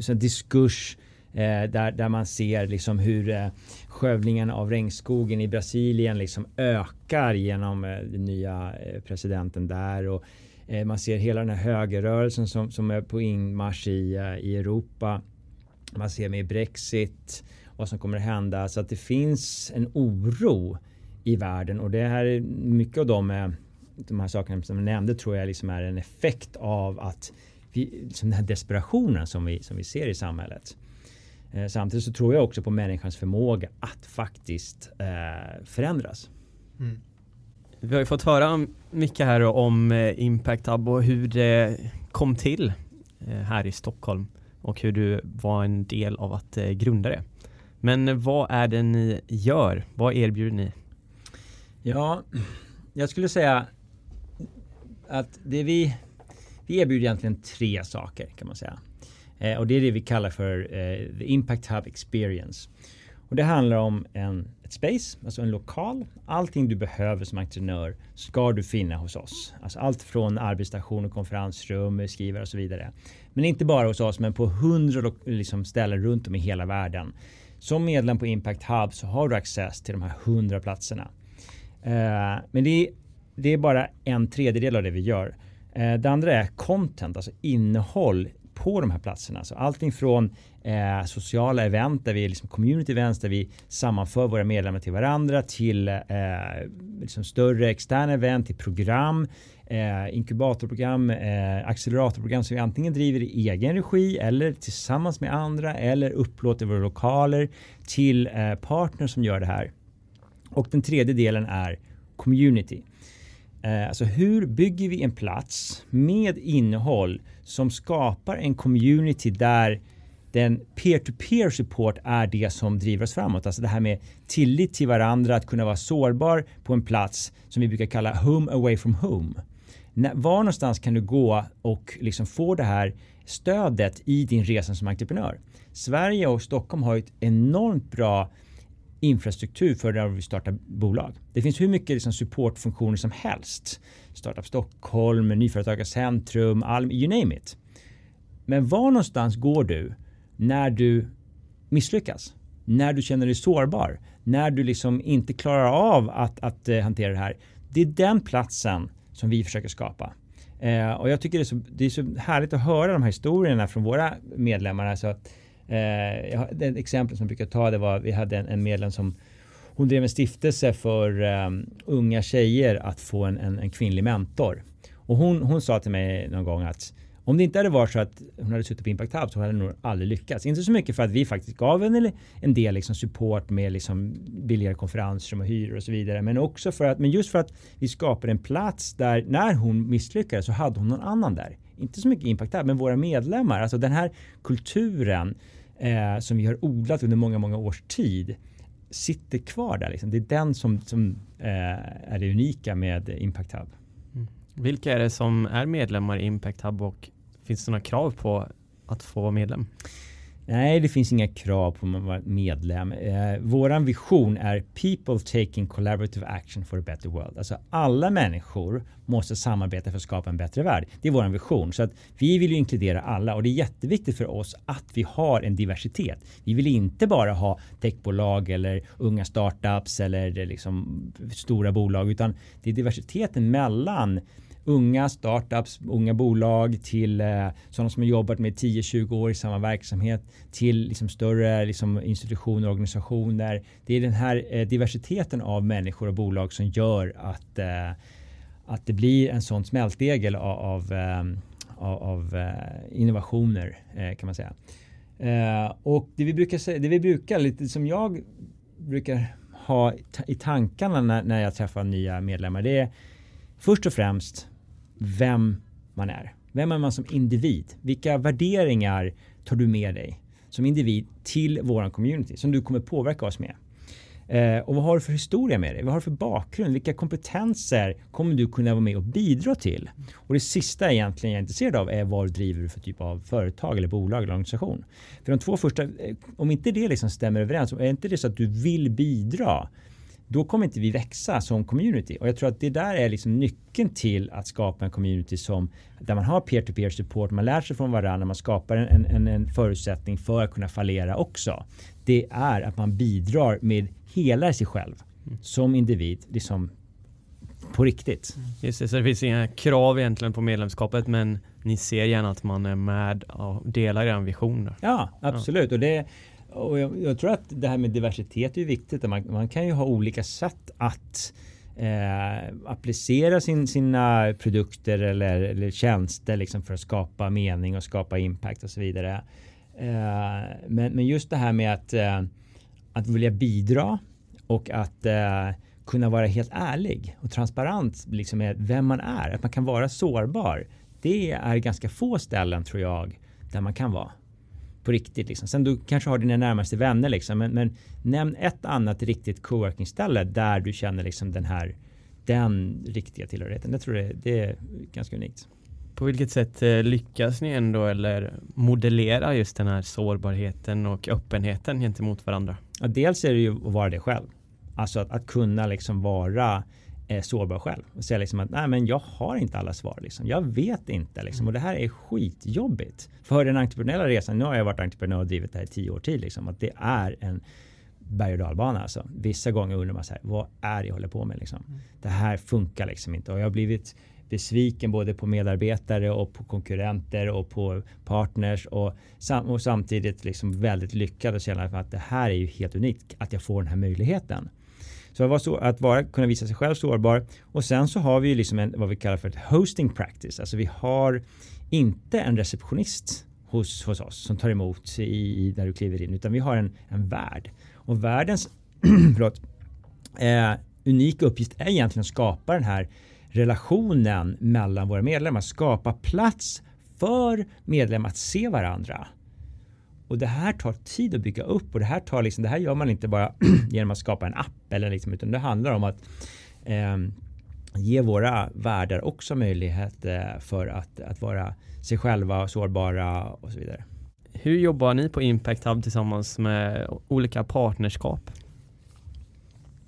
så diskurs eh, Eh, där, där man ser liksom hur eh, skövlingen av regnskogen i Brasilien liksom ökar genom eh, den nya eh, presidenten där. Och, eh, man ser hela den här högerrörelsen som, som är på inmarsch i, eh, i Europa. Man ser med Brexit vad som kommer att hända. Så att det finns en oro i världen och det här är mycket av de, eh, de här sakerna som jag nämnde tror jag liksom är en effekt av att vi, liksom den här desperationen som vi, som vi ser i samhället. Eh, samtidigt så tror jag också på människans förmåga att faktiskt eh, förändras. Mm. Vi har ju fått höra mycket här om eh, Impact Hub och hur det kom till här i Stockholm och hur du var en del av att grunda det. Men vad är det ni gör? Vad erbjuder ni? Ja, jag skulle säga att det vi, vi erbjuder egentligen tre saker kan man säga. Eh, och det är det vi kallar för eh, the Impact Hub Experience. Och det handlar om en, ett space, alltså en lokal. Allting du behöver som entreprenör ska du finna hos oss. Alltså allt från arbetsstation och konferensrum, skrivare och så vidare. Men inte bara hos oss, men på hundra liksom, ställen runt om i hela världen. Som medlem på Impact Hub så har du access till de här hundra platserna. Eh, men det är, det är bara en tredjedel av det vi gör. Eh, det andra är content, alltså innehåll på de här platserna. Så allting från eh, sociala event där vi är liksom community events där vi sammanför våra medlemmar till varandra till eh, liksom större externa event, till program, eh, inkubatorprogram, eh, acceleratorprogram som vi antingen driver i egen regi eller tillsammans med andra eller upplåter våra lokaler till eh, partners som gör det här. Och den tredje delen är community. Eh, alltså hur bygger vi en plats med innehåll som skapar en community där den peer-to-peer support är det som driver oss framåt. Alltså det här med tillit till varandra, att kunna vara sårbar på en plats som vi brukar kalla home away from home. Var någonstans kan du gå och liksom få det här stödet i din resa som entreprenör? Sverige och Stockholm har ett enormt bra infrastruktur för när vi startar bolag. Det finns hur mycket liksom supportfunktioner som helst. Startup Stockholm, Nyföretagarcentrum, all, you name it. Men var någonstans går du när du misslyckas? När du känner dig sårbar? När du liksom inte klarar av att, att uh, hantera det här? Det är den platsen som vi försöker skapa. Uh, och jag tycker det är, så, det är så härligt att höra de här historierna från våra medlemmar. Alltså, Eh, jag, det exempel som jag brukar ta det var vi hade en, en medlem som hon drev en stiftelse för um, unga tjejer att få en, en, en, kvinnlig mentor. Och hon, hon sa till mig någon gång att om det inte hade varit så att hon hade suttit på Impact Hub så hade hon nog aldrig lyckats. Inte så mycket för att vi faktiskt gav henne en del liksom support med liksom billigare konferenser och hyror och så vidare. Men också för att, men just för att vi skapade en plats där när hon misslyckades så hade hon någon annan där inte så mycket impact Hub, men våra medlemmar, alltså den här kulturen eh, som vi har odlat under många, många års tid sitter kvar där. Liksom. Det är den som, som eh, är det unika med Impact Hub. Mm. Vilka är det som är medlemmar i Impact Hub och finns det några krav på att få vara medlem? Nej, det finns inga krav på att vara medlem. Eh, våran vision är people taking collaborative action for a better world. Alltså alla människor måste samarbeta för att skapa en bättre värld. Det är våran vision. Så att vi vill ju inkludera alla och det är jätteviktigt för oss att vi har en diversitet. Vi vill inte bara ha techbolag eller unga startups eller liksom stora bolag utan det är diversiteten mellan unga startups, unga bolag till eh, sådana som har jobbat med 10-20 år i samma verksamhet till liksom större liksom, institutioner och organisationer. Det är den här eh, diversiteten av människor och bolag som gör att, eh, att det blir en sån smältdegel eh, av, av, av, av innovationer eh, kan man säga. Eh, och det vi brukar säga, det vi brukar, lite som jag brukar ha i tankarna när, när jag träffar nya medlemmar, det är först och främst vem man är. Vem är man som individ? Vilka värderingar tar du med dig som individ till våran community som du kommer påverka oss med? Eh, och vad har du för historia med dig? Vad har du för bakgrund? Vilka kompetenser kommer du kunna vara med och bidra till? Och det sista egentligen jag är intresserad av är vad driver du för typ av företag eller bolag eller organisation. För de två första, eh, om inte det liksom stämmer överens, är inte det så att du vill bidra då kommer inte vi växa som community. Och jag tror att det där är liksom nyckeln till att skapa en community som där man har peer-to-peer support, man lär sig från varandra, man skapar en, en, en förutsättning för att kunna fallera också. Det är att man bidrar med hela sig själv mm. som individ, liksom på riktigt. Just det, så det finns inga krav egentligen på medlemskapet men ni ser gärna att man är med och delar er vision. Ja, absolut. Ja. Och det, och jag, jag, tror att det här med diversitet är viktigt. Man, man kan ju ha olika sätt att eh, applicera sin, sina produkter eller, eller tjänster liksom för att skapa mening och skapa impact och så vidare. Eh, men, men just det här med att, eh, att vilja bidra och att eh, kunna vara helt ärlig och transparent liksom med vem man är. Att man kan vara sårbar. Det är ganska få ställen tror jag där man kan vara på riktigt. Liksom. Sen du kanske har dina närmaste vänner liksom, men, men nämn ett annat riktigt coworking-ställe där du känner liksom den här den riktiga tillhörigheten. Jag tror det, det är ganska unikt. På vilket sätt eh, lyckas ni ändå eller modellera just den här sårbarheten och öppenheten gentemot varandra? Ja, dels är det ju att vara det själv. Alltså att, att kunna liksom vara eh, sårbar själv och säga liksom att nej, men jag har inte alla svar. Liksom. Jag vet inte liksom. och det här är skitjobbigt. För den entreprenöriella resan, nu har jag varit entreprenör och drivit det här i tio år till, liksom, att det är en berg och dalbana alltså. Vissa gånger undrar man så här, vad är det jag håller på med liksom? Mm. Det här funkar liksom inte och jag har blivit besviken både på medarbetare och på konkurrenter och på partners och, sam och samtidigt liksom väldigt lyckad att känna att det här är ju helt unikt att jag får den här möjligheten. Så att vara, så, att vara kunna visa sig själv sårbar. Och sen så har vi ju liksom en, vad vi kallar för ett hosting practice. Alltså vi har inte en receptionist hos, hos oss som tar emot i, där du kliver in, utan vi har en, en värd. Och världens, förlåt, eh, unika uppgift är egentligen att skapa den här relationen mellan våra medlemmar, skapa plats för medlemmar att se varandra. Och det här tar tid att bygga upp och det här tar liksom, det här gör man inte bara genom att skapa en app eller liksom, utan det handlar om att eh, ge våra värdar också möjlighet eh, för att, att vara sig själva, sårbara och så vidare. Hur jobbar ni på Impact Hub tillsammans med olika partnerskap?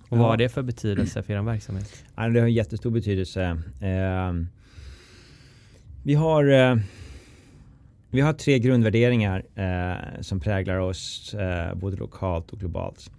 Och vad har det för betydelse för er verksamhet? Ja, det har en jättestor betydelse. Eh, vi har eh, vi har tre grundvärderingar eh, som präglar oss eh, både lokalt och globalt.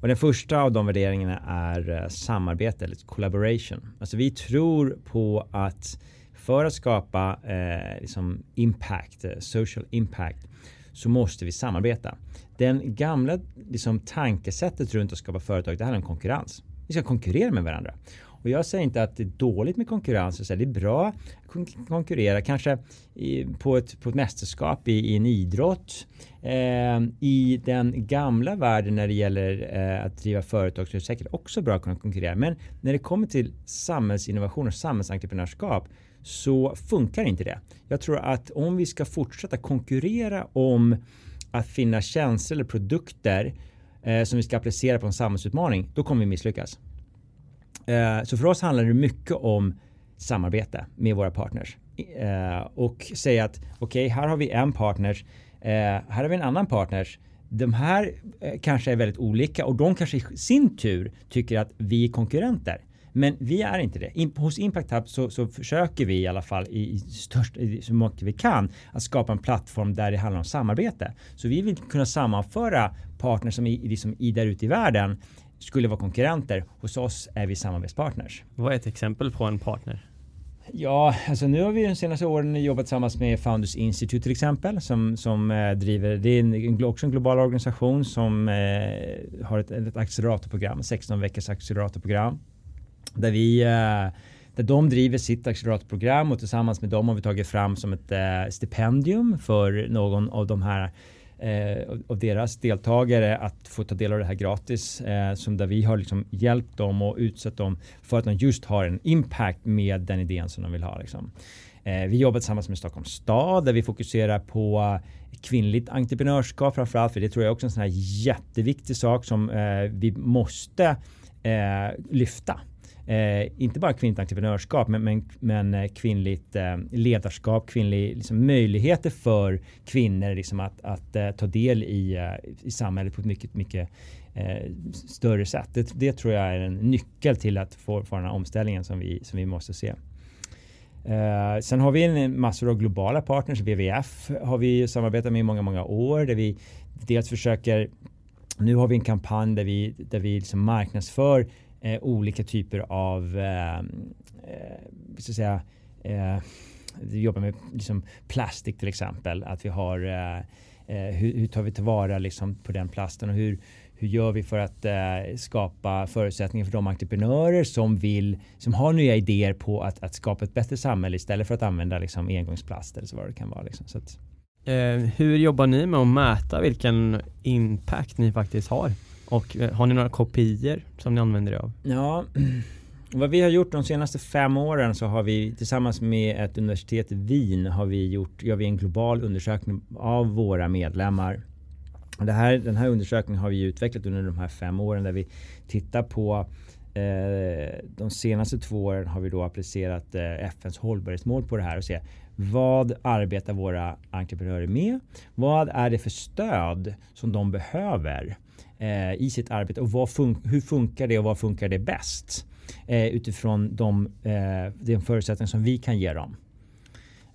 Och den första av de värderingarna är eh, samarbete eller collaboration. Alltså vi tror på att för att skapa eh, liksom impact, eh, social impact, så måste vi samarbeta. Den gamla liksom, tankesättet runt att skapa företag, det handlar om konkurrens. Vi ska konkurrera med varandra. Och jag säger inte att det är dåligt med konkurrens. det är bra att konkurrera, kanske i, på, ett, på ett mästerskap i, i en idrott. Eh, I den gamla världen när det gäller eh, att driva företag så är det säkert också bra att kunna konkurrera. Men när det kommer till samhällsinnovation och samhällsentreprenörskap så funkar inte det. Jag tror att om vi ska fortsätta konkurrera om att finna tjänster eller produkter eh, som vi ska applicera på en samhällsutmaning, då kommer vi misslyckas. Eh, så för oss handlar det mycket om samarbete med våra partners eh, och säga att okej, okay, här har vi en partner, eh, här har vi en annan partner. De här eh, kanske är väldigt olika och de kanske i sin tur tycker att vi är konkurrenter. Men vi är inte det. In, hos Impact Hub så, så, försöker vi i alla fall i, i störst, i, så mycket vi kan att skapa en plattform där det handlar om samarbete. Så vi vill kunna sammanföra partners som är liksom i där ute i världen skulle vara konkurrenter. Hos oss är vi samarbetspartners. Vad är ett exempel på en partner? Ja, alltså nu har vi de senaste åren jobbat tillsammans med Founders Institute till exempel som, som eh, driver, det är en, också en global organisation som eh, har ett, ett acceleratorprogram, 16 veckors acceleratorprogram där vi eh, där de driver sitt acceleratorprogram och tillsammans med dem har vi tagit fram som ett eh, stipendium för någon av de här eh, av deras deltagare att få ta del av det här gratis. Eh, som där vi har liksom hjälpt dem och utsatt dem för att de just har en impact med den idén som de vill ha. Liksom. Eh, vi jobbar tillsammans med Stockholms stad där vi fokuserar på kvinnligt entreprenörskap framförallt. För det tror jag också är en sån här jätteviktig sak som eh, vi måste eh, lyfta. Eh, inte bara kvinnligt entreprenörskap men, men, men eh, kvinnligt eh, ledarskap, kvinnliga liksom, möjligheter för kvinnor liksom, att, att eh, ta del i, eh, i samhället på ett mycket, mycket eh, större sätt. Det, det, tror jag är en nyckel till att få, få den här omställningen som vi, som vi måste se. Uh, sen har vi en massor av globala partners. WWF har vi samarbetat med i många, många år där vi dels försöker nu har vi en kampanj där vi, där vi liksom marknadsför eh, olika typer av, eh, eh, så att säga, eh, vi jobbar med liksom plastik till exempel. Att vi har, eh, eh, hur, hur, tar vi tillvara liksom på den plasten och hur, hur gör vi för att eh, skapa förutsättningar för de entreprenörer som vill, som har nya idéer på att, att skapa ett bättre samhälle istället för att använda liksom engångsplast eller så vad det kan vara. Liksom. Så att, eh, hur jobbar ni med att mäta vilken impact ni faktiskt har? Och eh, har ni några kopior som ni använder er av? Ja, vad vi har gjort de senaste fem åren så har vi tillsammans med ett universitet i Wien har vi gjort, gör vi en global undersökning av våra medlemmar. Det här, den här undersökningen har vi utvecklat under de här fem åren där vi tittar på eh, de senaste två åren har vi då applicerat eh, FNs hållbarhetsmål på det här och se vad arbetar våra entreprenörer med? Vad är det för stöd som de behöver? Eh, i sitt arbete och fun hur funkar det och vad funkar det bäst eh, utifrån de, eh, de förutsättningar som vi kan ge dem.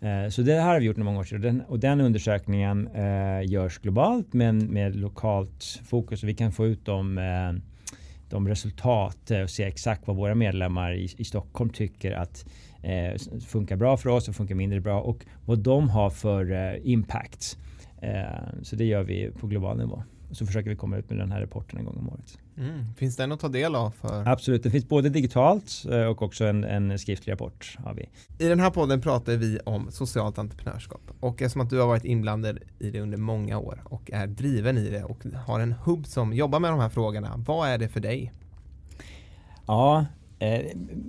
Eh, så det här har vi gjort i många år sedan och den, och den undersökningen eh, görs globalt men med lokalt fokus och vi kan få ut de, eh, de resultat eh, och se exakt vad våra medlemmar i, i Stockholm tycker att eh, funkar bra för oss och funkar mindre bra och vad de har för eh, impact. Eh, så det gör vi på global nivå så försöker vi komma ut med den här rapporten en gång om året. Mm. Finns den att ta del av? För... Absolut, det finns både digitalt eh, och också en, en skriftlig rapport. Har vi. I den här podden pratar vi om socialt entreprenörskap och eftersom att du har varit inblandad i det under många år och är driven i det och har en hubb som jobbar med de här frågorna, vad är det för dig? Ja, eh,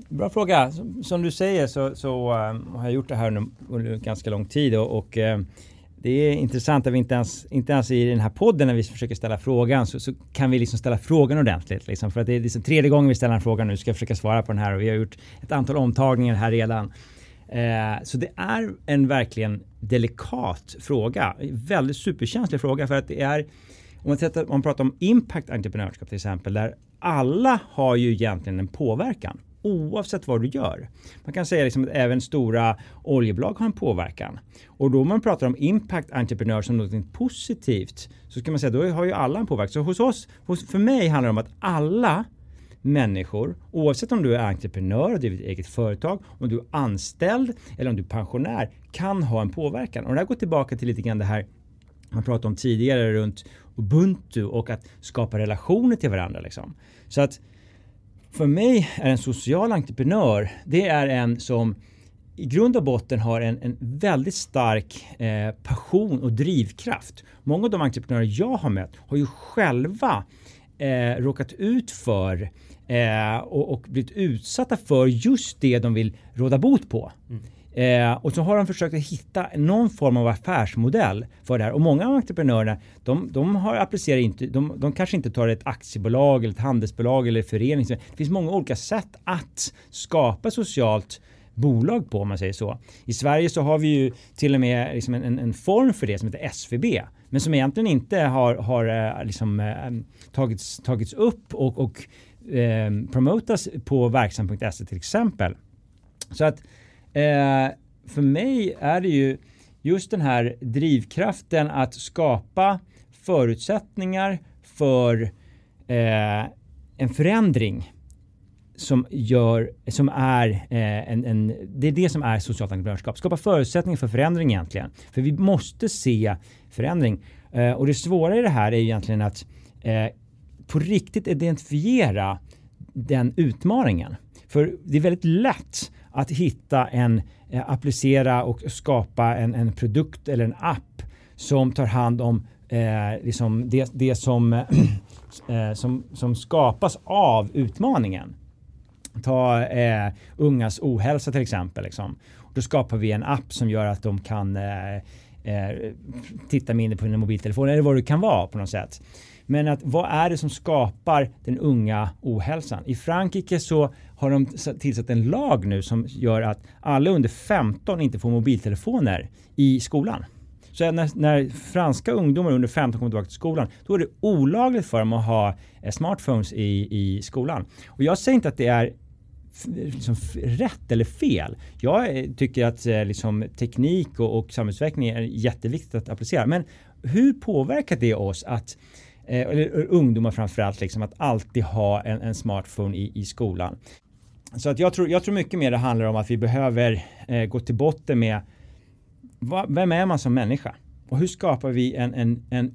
bra fråga. Som, du säger så, så um, har jag gjort det här under, ganska lång tid och, och eh, det är intressant att vi inte ens, inte ens i den här podden när vi försöker ställa frågan så, så kan vi liksom ställa frågan ordentligt. Liksom, för att det är liksom tredje gången vi ställer en fråga nu, ska jag försöka svara på den här och vi har gjort ett antal omtagningar här redan. Eh, så det är en verkligen delikat fråga, väldigt superkänslig fråga för att det är om man, sätter, om man pratar om impact entreprenörskap till exempel, där alla har ju egentligen en påverkan oavsett vad du gör. Man kan säga liksom att även stora oljebolag har en påverkan. Och då man pratar om impact entreprenör som något positivt så ska man säga då har ju alla en påverkan. Så hos oss, hos, för mig handlar det om att alla människor, oavsett om du är entreprenör och driver ett eget företag, om du är anställd eller om du är pensionär, kan ha en påverkan. Och det här går tillbaka till lite grann det här man pratade om tidigare runt Ubuntu och att skapa relationer till varandra. Liksom. Så att för mig är en social entreprenör, det är en som i grund och botten har en, en väldigt stark eh, passion och drivkraft. Många av de entreprenörer jag har mött har ju själva eh, råkat ut för eh, och, och blivit utsatta för just det de vill råda bot på. Mm. Eh, och så har de försökt att hitta någon form av affärsmodell för det här. Och många av entreprenörerna, de, de har applicerat inte, de, de kanske inte tar ett aktiebolag eller ett handelsbolag eller förening. Det finns många olika sätt att skapa socialt bolag på om man säger så. I Sverige så har vi ju till och med liksom en, en, form för det som heter SVB. Men som egentligen inte har, har eh, liksom, eh, tagits, tagits upp och, och eh, promotas på verksam.se till exempel. Så att Eh, för mig är det ju just den här drivkraften att skapa förutsättningar för eh, en förändring som gör, som är eh, en, en, det är det som är socialt entreprenörskap. Skapa förutsättningar för förändring egentligen. För vi måste se förändring. Eh, och det svåra i det här är egentligen att eh, på riktigt identifiera den utmaningen. För det är väldigt lätt att hitta en, eh, applicera och skapa en, en produkt eller en app som tar hand om eh, liksom det, det som, eh, eh, som, som skapas av utmaningen. Ta eh, ungas ohälsa till exempel. Liksom. Då skapar vi en app som gör att de kan eh, eh, titta mindre på sin mobiltelefon eller vad det kan vara på något sätt. Men att vad är det som skapar den unga ohälsan? I Frankrike så har de tillsatt en lag nu som gör att alla under 15 inte får mobiltelefoner i skolan. Så när, när, franska ungdomar under 15 kommer tillbaka till skolan, då är det olagligt för dem att ha eh, smartphones i, i skolan. Och jag säger inte att det är liksom rätt eller fel. Jag eh, tycker att eh, liksom, teknik och, och samhällsutveckling är jätteviktigt att applicera. Men hur påverkar det oss att eh, eller ungdomar framförallt, liksom, att alltid ha en, en smartphone i, i skolan. Så att jag, tror, jag tror mycket mer det handlar om att vi behöver eh, gå till botten med vad, vem är man som människa? Och hur skapar vi en, en, en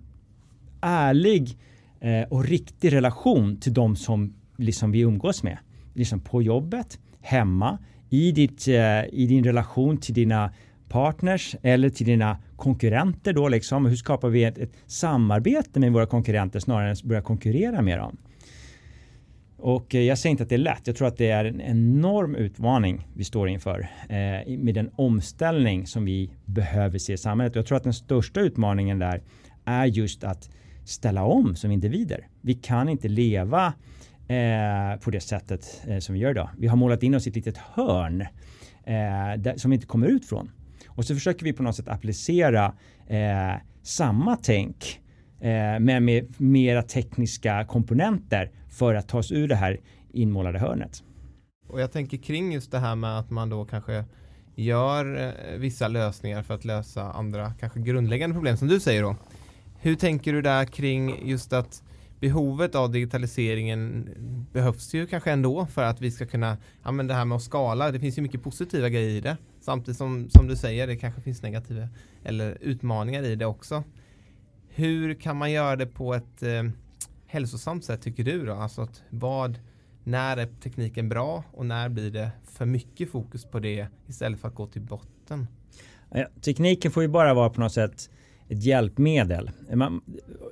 ärlig eh, och riktig relation till de som liksom vi umgås med? Liksom på jobbet, hemma, i, ditt, eh, i din relation till dina partners eller till dina konkurrenter då liksom? Hur skapar vi ett, ett samarbete med våra konkurrenter snarare än att börja konkurrera med dem? Och eh, jag säger inte att det är lätt. Jag tror att det är en enorm utmaning vi står inför eh, med den omställning som vi behöver se i samhället. Jag tror att den största utmaningen där är just att ställa om som individer. Vi kan inte leva eh, på det sättet eh, som vi gör idag. Vi har målat in oss i ett litet hörn eh, där, som vi inte kommer ut från. Och så försöker vi på något sätt applicera eh, samma tänk eh, men med mera tekniska komponenter för att ta oss ur det här inmålade hörnet. Och jag tänker kring just det här med att man då kanske gör eh, vissa lösningar för att lösa andra kanske grundläggande problem som du säger då. Hur tänker du där kring just att behovet av digitaliseringen behövs ju kanske ändå för att vi ska kunna, ja men det här med att skala, det finns ju mycket positiva grejer i det. Samtidigt som, som du säger, det kanske finns negativa eller utmaningar i det också. Hur kan man göra det på ett eh, hälsosamt sätt tycker du då? Alltså att vad, när är tekniken bra och när blir det för mycket fokus på det istället för att gå till botten? Ja, tekniken får ju bara vara på något sätt ett hjälpmedel. Man,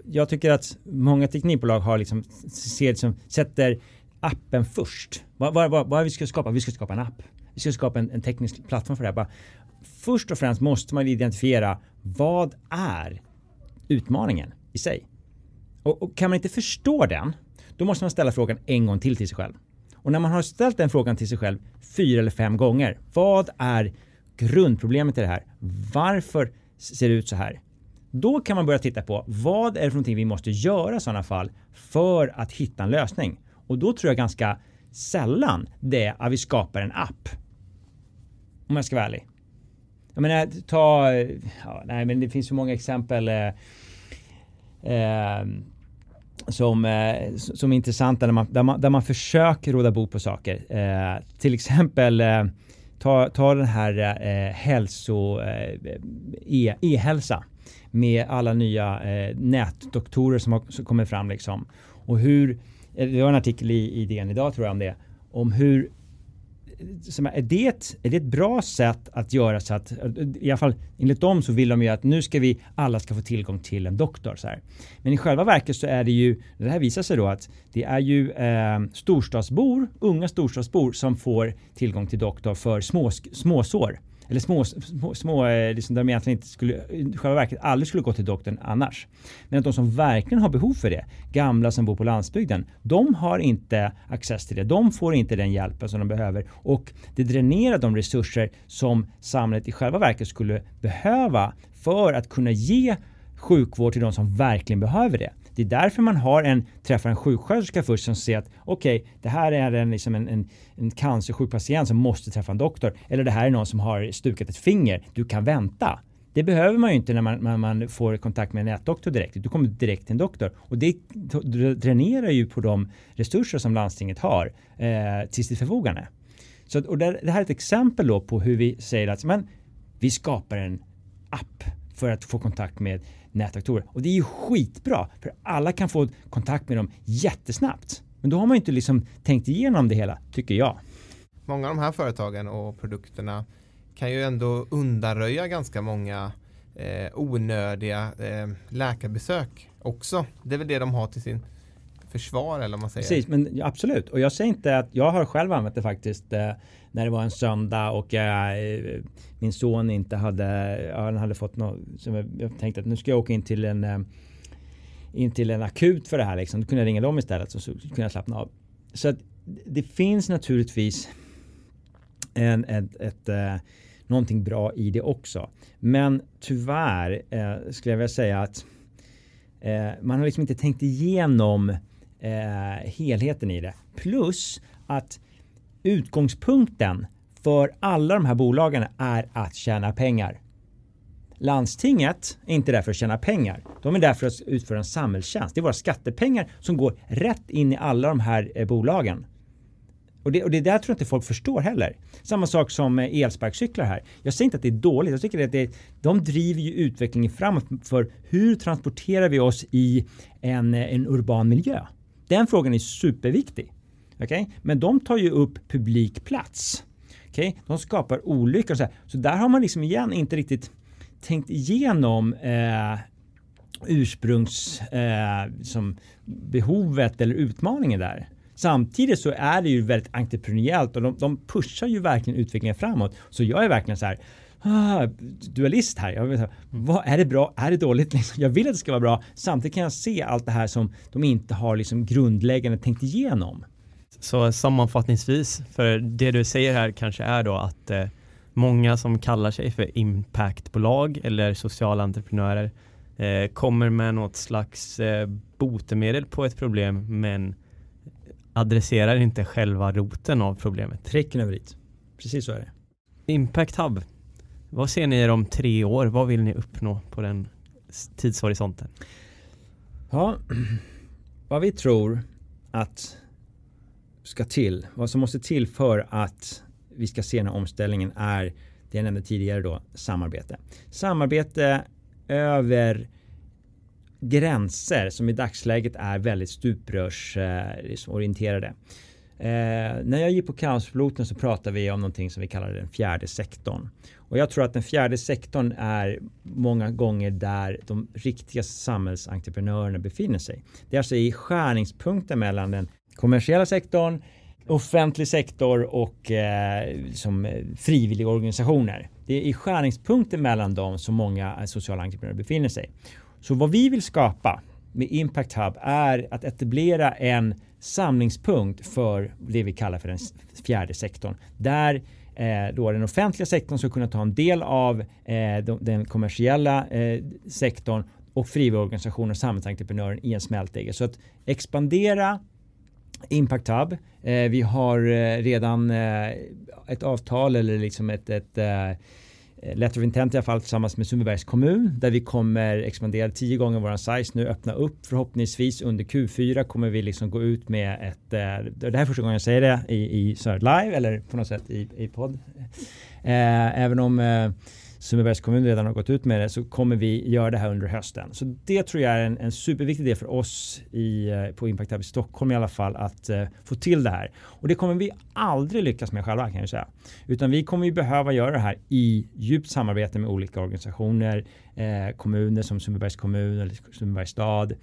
jag tycker att många teknikbolag har liksom, ser, liksom, sätter appen först. Vad, vad, vad, vad vi ska skapa? Vi ska skapa en app. Vi ska skapa en, en teknisk plattform för det här. Bara, först och främst måste man identifiera vad är utmaningen i sig? Och, och, kan man inte förstå den, då måste man ställa frågan en gång till till sig själv. Och när man har ställt den frågan till sig själv fyra eller fem gånger. Vad är grundproblemet i det här? Varför ser det ut så här? Då kan man börja titta på vad är det för någonting vi måste göra i sådana fall för att hitta en lösning. Och då tror jag ganska sällan det är att vi skapar en app. Om jag ska vara ärlig. Jag menar, ta... Ja, nej, men det finns så många exempel. Eh, eh, som, eh, som är intressanta där man, där, man, där man försöker råda bot på saker. Eh, till exempel eh, ta, ta den här eh, hälso, eh, e, e-hälsa med alla nya eh, nätdoktorer som har som kommer fram liksom. Och hur, eh, det var en artikel i, i DN idag tror jag om det, om hur är det, ett, är det ett bra sätt att göra så att, i alla fall enligt dem så vill de ju att nu ska vi, alla ska få tillgång till en doktor. Så här. Men i själva verket så är det ju, det här visar sig då att det är ju eh, storstadsbor, unga storstadsbor som får tillgång till doktor för små, småsår eller små, små, små eh, liksom där de egentligen inte skulle, i själva verket aldrig skulle gå till doktorn annars. Men att de som verkligen har behov för det, gamla som bor på landsbygden, de har inte access till det. De får inte den hjälpen som de behöver och det dränerar de resurser som samhället i själva verket skulle behöva för att kunna ge sjukvård till de som verkligen behöver det. Det är därför man har en, träffar en sjuksköterska först som säger att okej, okay, det här är en, liksom en, en, en cancersjuk patient som måste träffa en doktor. Eller det här är någon som har stukat ett finger. Du kan vänta. Det behöver man ju inte när man, man, man får kontakt med en nätdoktor direkt. Du kommer direkt till en doktor. Och det dränerar ju på de resurser som landstinget har eh, till sitt förfogande. Så, och det, det här är ett exempel då på hur vi säger att men, vi skapar en app för att få kontakt med nätdatorer. Och det är ju skitbra för alla kan få kontakt med dem jättesnabbt. Men då har man ju inte liksom tänkt igenom det hela, tycker jag. Många av de här företagen och produkterna kan ju ändå undanröja ganska många eh, onödiga eh, läkarbesök också. Det är väl det de har till sin försvar eller vad man säger. Precis, men absolut. Och jag säger inte att jag har själv använt det faktiskt eh, när det var en söndag och jag, eh, min son inte hade, han hade fått något som jag, tänkte att nu ska jag åka in till en eh, in till en akut för det här liksom. Då kunde jag ringa dem istället så, så kunde jag slappna av. Så att det finns naturligtvis en, ett, ett, eh, någonting bra i det också. Men tyvärr eh, skulle jag vilja säga att eh, man har liksom inte tänkt igenom eh, helheten i det. Plus att utgångspunkten för alla de här bolagen är att tjäna pengar. Landstinget är inte där för att tjäna pengar. De är där för att utföra en samhällstjänst. Det är våra skattepengar som går rätt in i alla de här eh, bolagen. Och det, och det där tror jag inte folk förstår heller. Samma sak som eh, elsparkcyklar här. Jag säger inte att det är dåligt. Jag tycker att det de driver ju utvecklingen framåt för hur transporterar vi oss i en, eh, en urban miljö. Den frågan är superviktig. Okay? Men de tar ju upp publikplats. Okay? De skapar olyckor och så här. Så där har man liksom igen inte riktigt tänkt igenom eh, ursprungsbehovet eh, eller utmaningen där. Samtidigt så är det ju väldigt entreprenöriellt och de, de pushar ju verkligen utvecklingen framåt. Så jag är verkligen så här ah, dualist här. Jag vet, vad, är det bra? Är det dåligt? Liksom, jag vill att det ska vara bra. Samtidigt kan jag se allt det här som de inte har liksom grundläggande tänkt igenom. Så sammanfattningsvis, för det du säger här kanske är då att eh, många som kallar sig för impactbolag eller sociala entreprenörer eh, kommer med något slags eh, botemedel på ett problem men adresserar inte själva roten av problemet. Pricken över dit. Precis så är det. Impact Hub, vad ser ni er om tre år? Vad vill ni uppnå på den tidshorisonten? Ja, vad vi tror att ska till, vad som måste till för att vi ska se den här omställningen är det jag nämnde tidigare då, samarbete. Samarbete över gränser som i dagsläget är väldigt stuprörsorienterade. Eh, när jag gick på Kaospiloten så pratade vi om någonting som vi kallar den fjärde sektorn. Och jag tror att den fjärde sektorn är många gånger där de riktiga samhällsentreprenörerna befinner sig. Det är alltså i skärningspunkten mellan den kommersiella sektorn, offentlig sektor och eh, som eh, frivilliga organisationer. Det är i skärningspunkten mellan dem som många eh, sociala entreprenörer befinner sig. Så vad vi vill skapa med Impact Hub är att etablera en samlingspunkt för det vi kallar för den fjärde sektorn. Där eh, då den offentliga sektorn ska kunna ta en del av eh, den kommersiella eh, sektorn och frivilligorganisationer och samhällsentreprenören i en smältdegel. Så att expandera Impact Hub. Eh, vi har eh, redan eh, ett avtal eller liksom ett, ett eh, Letter of Intent i alla fall tillsammans med Sundbybergs kommun där vi kommer expandera tio gånger våran size nu öppna upp förhoppningsvis under Q4 kommer vi liksom gå ut med ett eh, det här är första gången jag säger det i, i live eller på något sätt i, i podd. Eh, även om Sundbybergs kommun redan har gått ut med det så kommer vi göra det här under hösten. Så det tror jag är en, en superviktig del för oss i, eh, på Impact Hub i Stockholm i alla fall att eh, få till det här. Och det kommer vi aldrig lyckas med själva kan jag säga. Utan vi kommer ju behöva göra det här i djupt samarbete med olika organisationer, eh, kommuner som Sundbybergs kommun eller Sundbybergs stad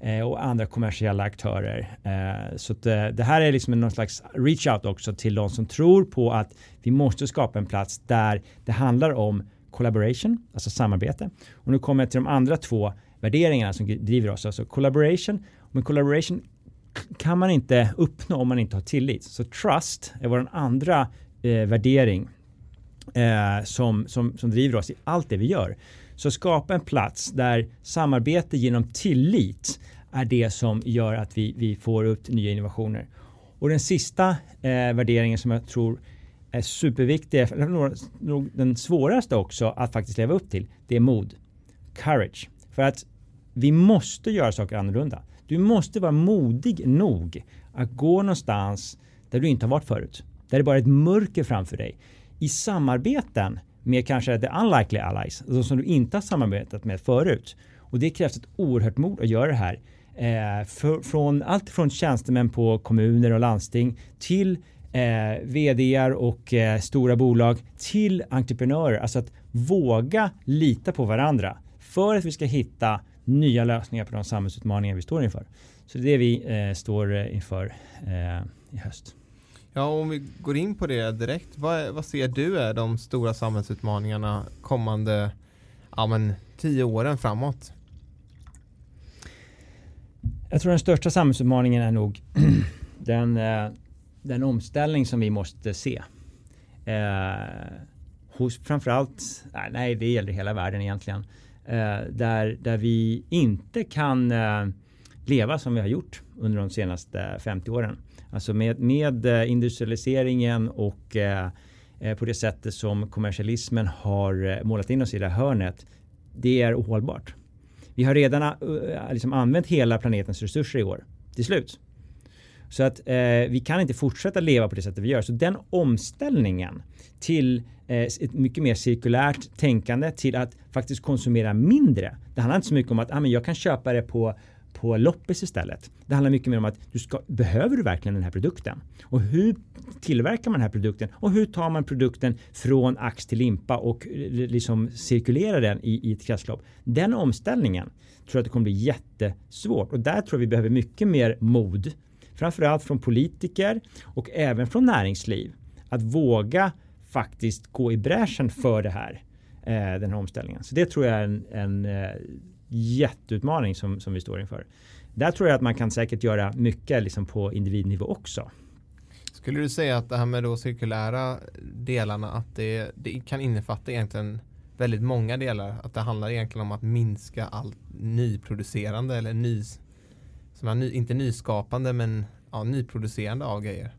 eh, och andra kommersiella aktörer. Eh, så det här är liksom någon slags reach out också till de som tror på att vi måste skapa en plats där det handlar om collaboration, alltså samarbete. Och nu kommer jag till de andra två värderingarna som driver oss. Alltså collaboration. Men collaboration kan man inte uppnå om man inte har tillit. Så trust är vår andra eh, värdering eh, som, som, som driver oss i allt det vi gör. Så skapa en plats där samarbete genom tillit är det som gör att vi, vi får upp nya innovationer. Och den sista eh, värderingen som jag tror är superviktig, nog den svåraste också att faktiskt leva upp till, det är mod. Courage. För att vi måste göra saker annorlunda. Du måste vara modig nog att gå någonstans där du inte har varit förut. Där det bara är ett mörker framför dig. I samarbeten med kanske the unlikely allies, de som du inte har samarbetat med förut. Och det krävs ett oerhört mod att göra det här. Eh, för, från allt från tjänstemän på kommuner och landsting till eh, vdar och eh, stora bolag till entreprenörer. Alltså att våga lita på varandra för att vi ska hitta nya lösningar på de samhällsutmaningar vi står inför. Så det är det vi eh, står eh, inför eh, i höst. Ja, om vi går in på det direkt. Vad, vad ser du är de stora samhällsutmaningarna kommande ja, men, tio åren framåt? Jag tror den största samhällsutmaningen är nog den eh, den omställning som vi måste se. Eh, hos framförallt, nej det gäller hela världen egentligen. Eh, där, där vi inte kan eh, leva som vi har gjort under de senaste 50 åren. Alltså med, med eh, industrialiseringen och eh, eh, på det sättet som kommersialismen har eh, målat in oss i det här hörnet. Det är ohållbart. Vi har redan liksom använt hela planetens resurser i år till slut. Så att eh, vi kan inte fortsätta leva på det sättet vi gör. Så den omställningen till eh, ett mycket mer cirkulärt tänkande till att faktiskt konsumera mindre. Det handlar inte så mycket om att ah, men jag kan köpa det på på loppis istället. Det handlar mycket mer om att du ska, behöver du verkligen den här produkten? Och hur tillverkar man den här produkten? Och hur tar man produkten från ax till limpa och eh, liksom cirkulerar den i, i ett kretslopp? Den omställningen tror jag att det kommer bli jättesvårt och där tror jag vi behöver mycket mer mod framförallt från politiker och även från näringsliv att våga faktiskt gå i bräschen för det här, eh, den här omställningen. Så det tror jag är en, en eh, jätteutmaning som, som vi står inför. Där tror jag att man kan säkert göra mycket liksom på individnivå också. Skulle du säga att det här med de cirkulära delarna att det, det kan innefatta egentligen väldigt många delar? Att det handlar egentligen om att minska allt nyproducerande eller ny, som är ny, inte nyskapande men ja, nyproducerande av grejer?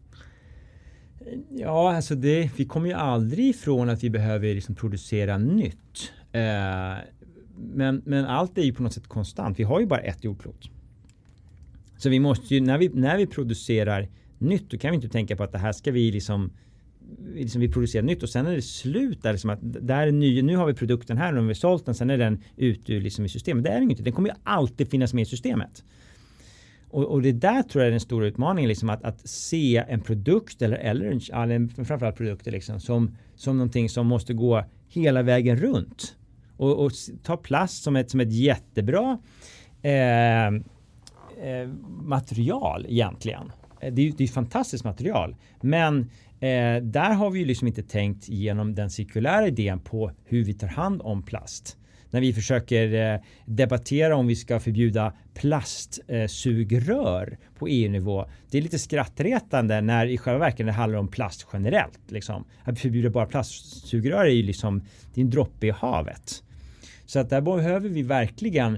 Ja, alltså det, vi kommer ju aldrig ifrån att vi behöver liksom producera nytt. Eh, men, men allt är ju på något sätt konstant. Vi har ju bara ett jordklot. Så vi måste ju, när vi, när vi producerar nytt, då kan vi inte tänka på att det här ska vi liksom liksom vi producerar nytt och sen är det slut där liksom att där är ny, nu har vi produkten här och nu har vi sålt den sen är den ute liksom i systemet. Det är den inte. Den kommer ju alltid finnas med i systemet. Och, och, det där tror jag är den stora utmaningen, liksom att, att se en produkt eller, eller en, framförallt produkter liksom, som, som någonting som måste gå hela vägen runt. Och, och ta plast som ett, som ett jättebra eh, eh, material egentligen. Eh, det är ju det är ett fantastiskt material. Men eh, där har vi ju liksom inte tänkt genom den cirkulära idén på hur vi tar hand om plast när vi försöker eh, debattera om vi ska förbjuda plastsugrör eh, på EU-nivå. Det är lite skrattretande när i själva verket det handlar om plast generellt. Liksom. Att förbjuda bara plastsugrör är ju liksom det är en droppe i havet. Så att där behöver vi verkligen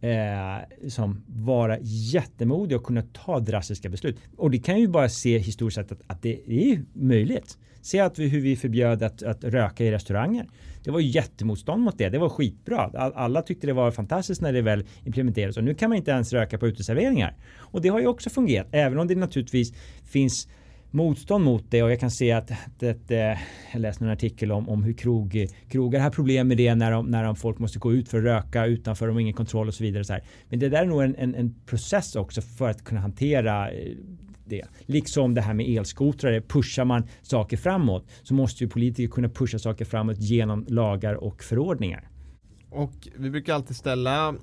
eh, liksom vara jättemodiga och kunna ta drastiska beslut. Och det kan ju bara se historiskt sett att, att det är möjligt. Se att vi, hur vi förbjöd att, att röka i restauranger. Det var jättemotstånd mot det. Det var skitbra. Alla tyckte det var fantastiskt när det väl implementerades och nu kan man inte ens röka på uteserveringar. Och det har ju också fungerat, även om det naturligtvis finns motstånd mot det och jag kan se att, att, att eh, jag läste en artikel om, om hur krog, krogar har problem med det när, de, när de folk måste gå ut för att röka utanför, de har ingen kontroll och så vidare. Så här. Men det där är nog en, en, en process också för att kunna hantera eh, det. Liksom det här med elskotrar, pushar man saker framåt så måste ju politiker kunna pusha saker framåt genom lagar och förordningar. Och vi brukar alltid ställa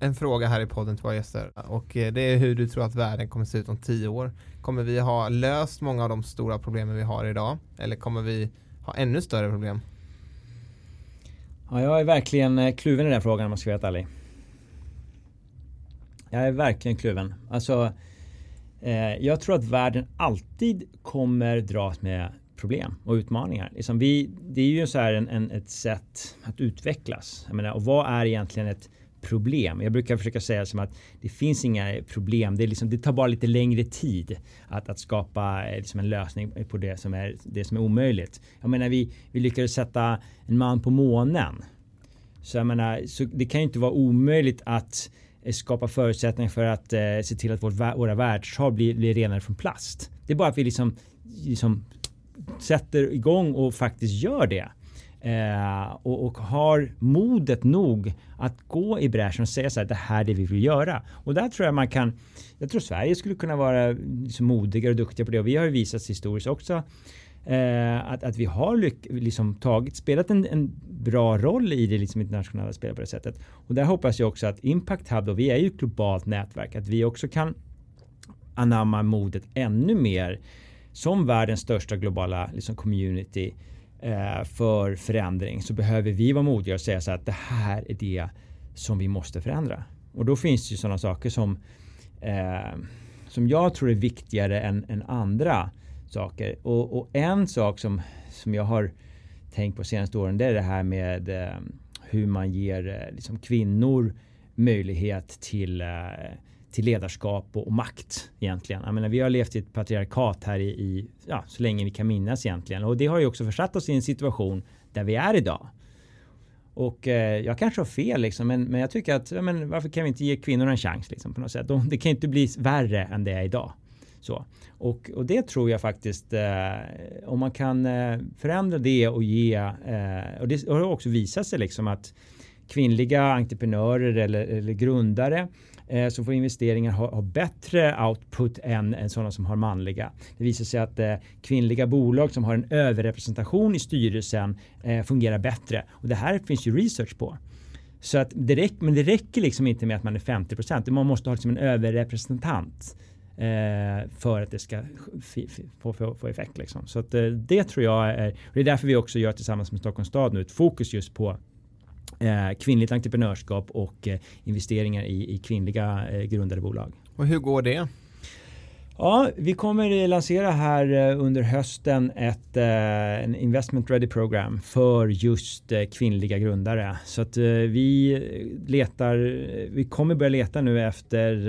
en fråga här i podden till våra gäster och eh, det är hur du tror att världen kommer se ut om tio år. Kommer vi ha löst många av de stora problemen vi har idag eller kommer vi ha ännu större problem? Ja, jag är verkligen eh, kluven i den frågan om man ska vara ärlig. Jag är verkligen kluven. Alltså Eh, jag tror att världen alltid kommer dras med problem och utmaningar. Liksom vi, det är ju så här en, en, ett sätt att utvecklas. Jag menar, och vad är egentligen ett problem? Jag brukar försöka säga som att det finns inga problem. Det, är liksom, det tar bara lite längre tid att, att skapa eh, liksom en lösning på det som är, det som är omöjligt. Jag menar, vi, vi lyckades sätta en man på månen. Så jag menar, så det kan ju inte vara omöjligt att Eh, skapa förutsättningar för att eh, se till att vårt, våra världshav blir, blir renare från plast. Det är bara att vi liksom, liksom sätter igång och faktiskt gör det. Eh, och, och, har modet nog att gå i bräschen och säga så här, det här är det vi vill göra. Och där tror jag man kan, jag tror Sverige skulle kunna vara liksom modigare och duktiga på det och vi har ju visat historiskt också Eh, att, att vi har lyck, liksom tagit, spelat en, en bra roll i det liksom internationella spelet på det sättet. Och där hoppas jag också att Impact Hub, då, vi är ju ett globalt nätverk, att vi också kan anamma modet ännu mer som världens största globala liksom, community eh, för förändring så behöver vi vara modiga och säga så att det här är det som vi måste förändra. Och då finns det ju sådana saker som eh, som jag tror är viktigare än, än andra saker. Och, och, en sak som, som jag har tänkt på senaste åren det är det här med eh, hur man ger eh, liksom kvinnor möjlighet till, eh, till ledarskap och, och, makt egentligen. Jag menar, vi har levt i ett patriarkat här i, i ja, så länge vi kan minnas egentligen och det har ju också försatt oss i en situation där vi är idag. Och eh, jag kanske har fel liksom, men, men jag tycker att ja, men varför kan vi inte ge kvinnor en chans liksom, på något sätt? De, det kan inte bli värre än det är idag. Så. Och, och det tror jag faktiskt, eh, om man kan eh, förändra det och ge, eh, och det har också visat sig liksom att kvinnliga entreprenörer eller, eller grundare eh, som får investeringar har, har, bättre output än, än sådana som har manliga. Det visar sig att eh, kvinnliga bolag som har en överrepresentation i styrelsen eh, fungerar bättre. Och det här finns ju research på. Så att det räcker, men det räcker liksom inte med att man är 50 procent. Man måste ha liksom en överrepresentant Eh, för att det ska få, få, få effekt. Liksom. Så att, eh, det tror jag är, det är därför vi också gör tillsammans med Stockholms stad nu ett fokus just på eh, kvinnligt entreprenörskap och eh, investeringar i, i kvinnliga eh, grundade bolag. Och hur går det? Ja, vi kommer lansera här eh, under hösten ett en investment ready program för just kvinnliga grundare. Så att vi letar, vi kommer börja leta nu efter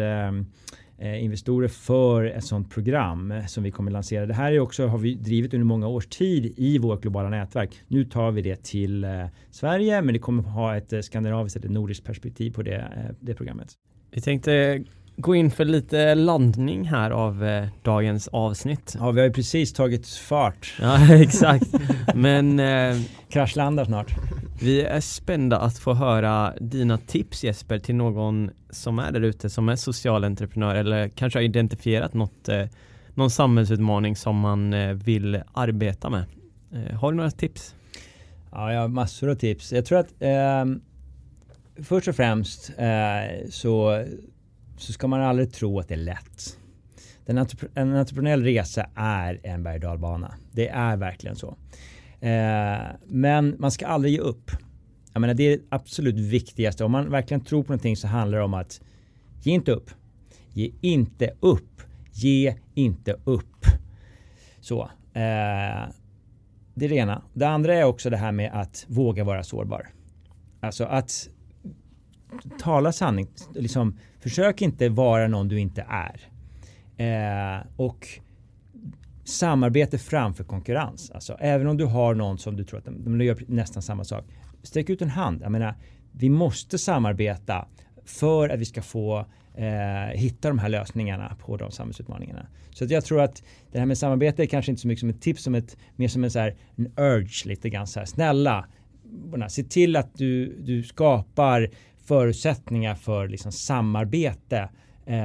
Eh, investorer för ett sådant program som vi kommer lansera. Det här är också, har vi drivit under många års tid i vårt globala nätverk. Nu tar vi det till eh, Sverige, men det kommer ha ett eh, skandinaviskt eller nordiskt perspektiv på det, det programmet. Vi tänkte gå in för lite landning här av eh, dagens avsnitt. Ja, vi har ju precis tagit fart. Ja, exakt. Men eh, kraschlandar snart. Vi är spända att få höra dina tips Jesper till någon som är där ute som är social entreprenör eller kanske har identifierat något, eh, någon samhällsutmaning som man eh, vill arbeta med. Eh, har du några tips? Ja, jag har massor av tips. Jag tror att eh, först och främst eh, så, så ska man aldrig tro att det är lätt. Den entrep en entreprenöriell resa är en berg och Det är verkligen så. Eh, men man ska aldrig ge upp. Jag menar, det är det absolut viktigaste. Om man verkligen tror på någonting så handlar det om att ge inte upp. Ge inte upp. Ge inte upp. Så. Eh, det är det ena. Det andra är också det här med att våga vara sårbar. Alltså att tala sanning. Liksom, försök inte vara någon du inte är. Eh, och samarbete framför konkurrens. Alltså även om du har någon som du tror att de, de gör nästan samma sak. Sträck ut en hand. Jag menar, vi måste samarbeta för att vi ska få eh, hitta de här lösningarna på de samhällsutmaningarna. Så att jag tror att det här med samarbete är kanske inte så mycket som ett tips, som ett, mer som en, så här, en urge lite grann så här. Snälla, se till att du, du skapar förutsättningar för liksom samarbete eh,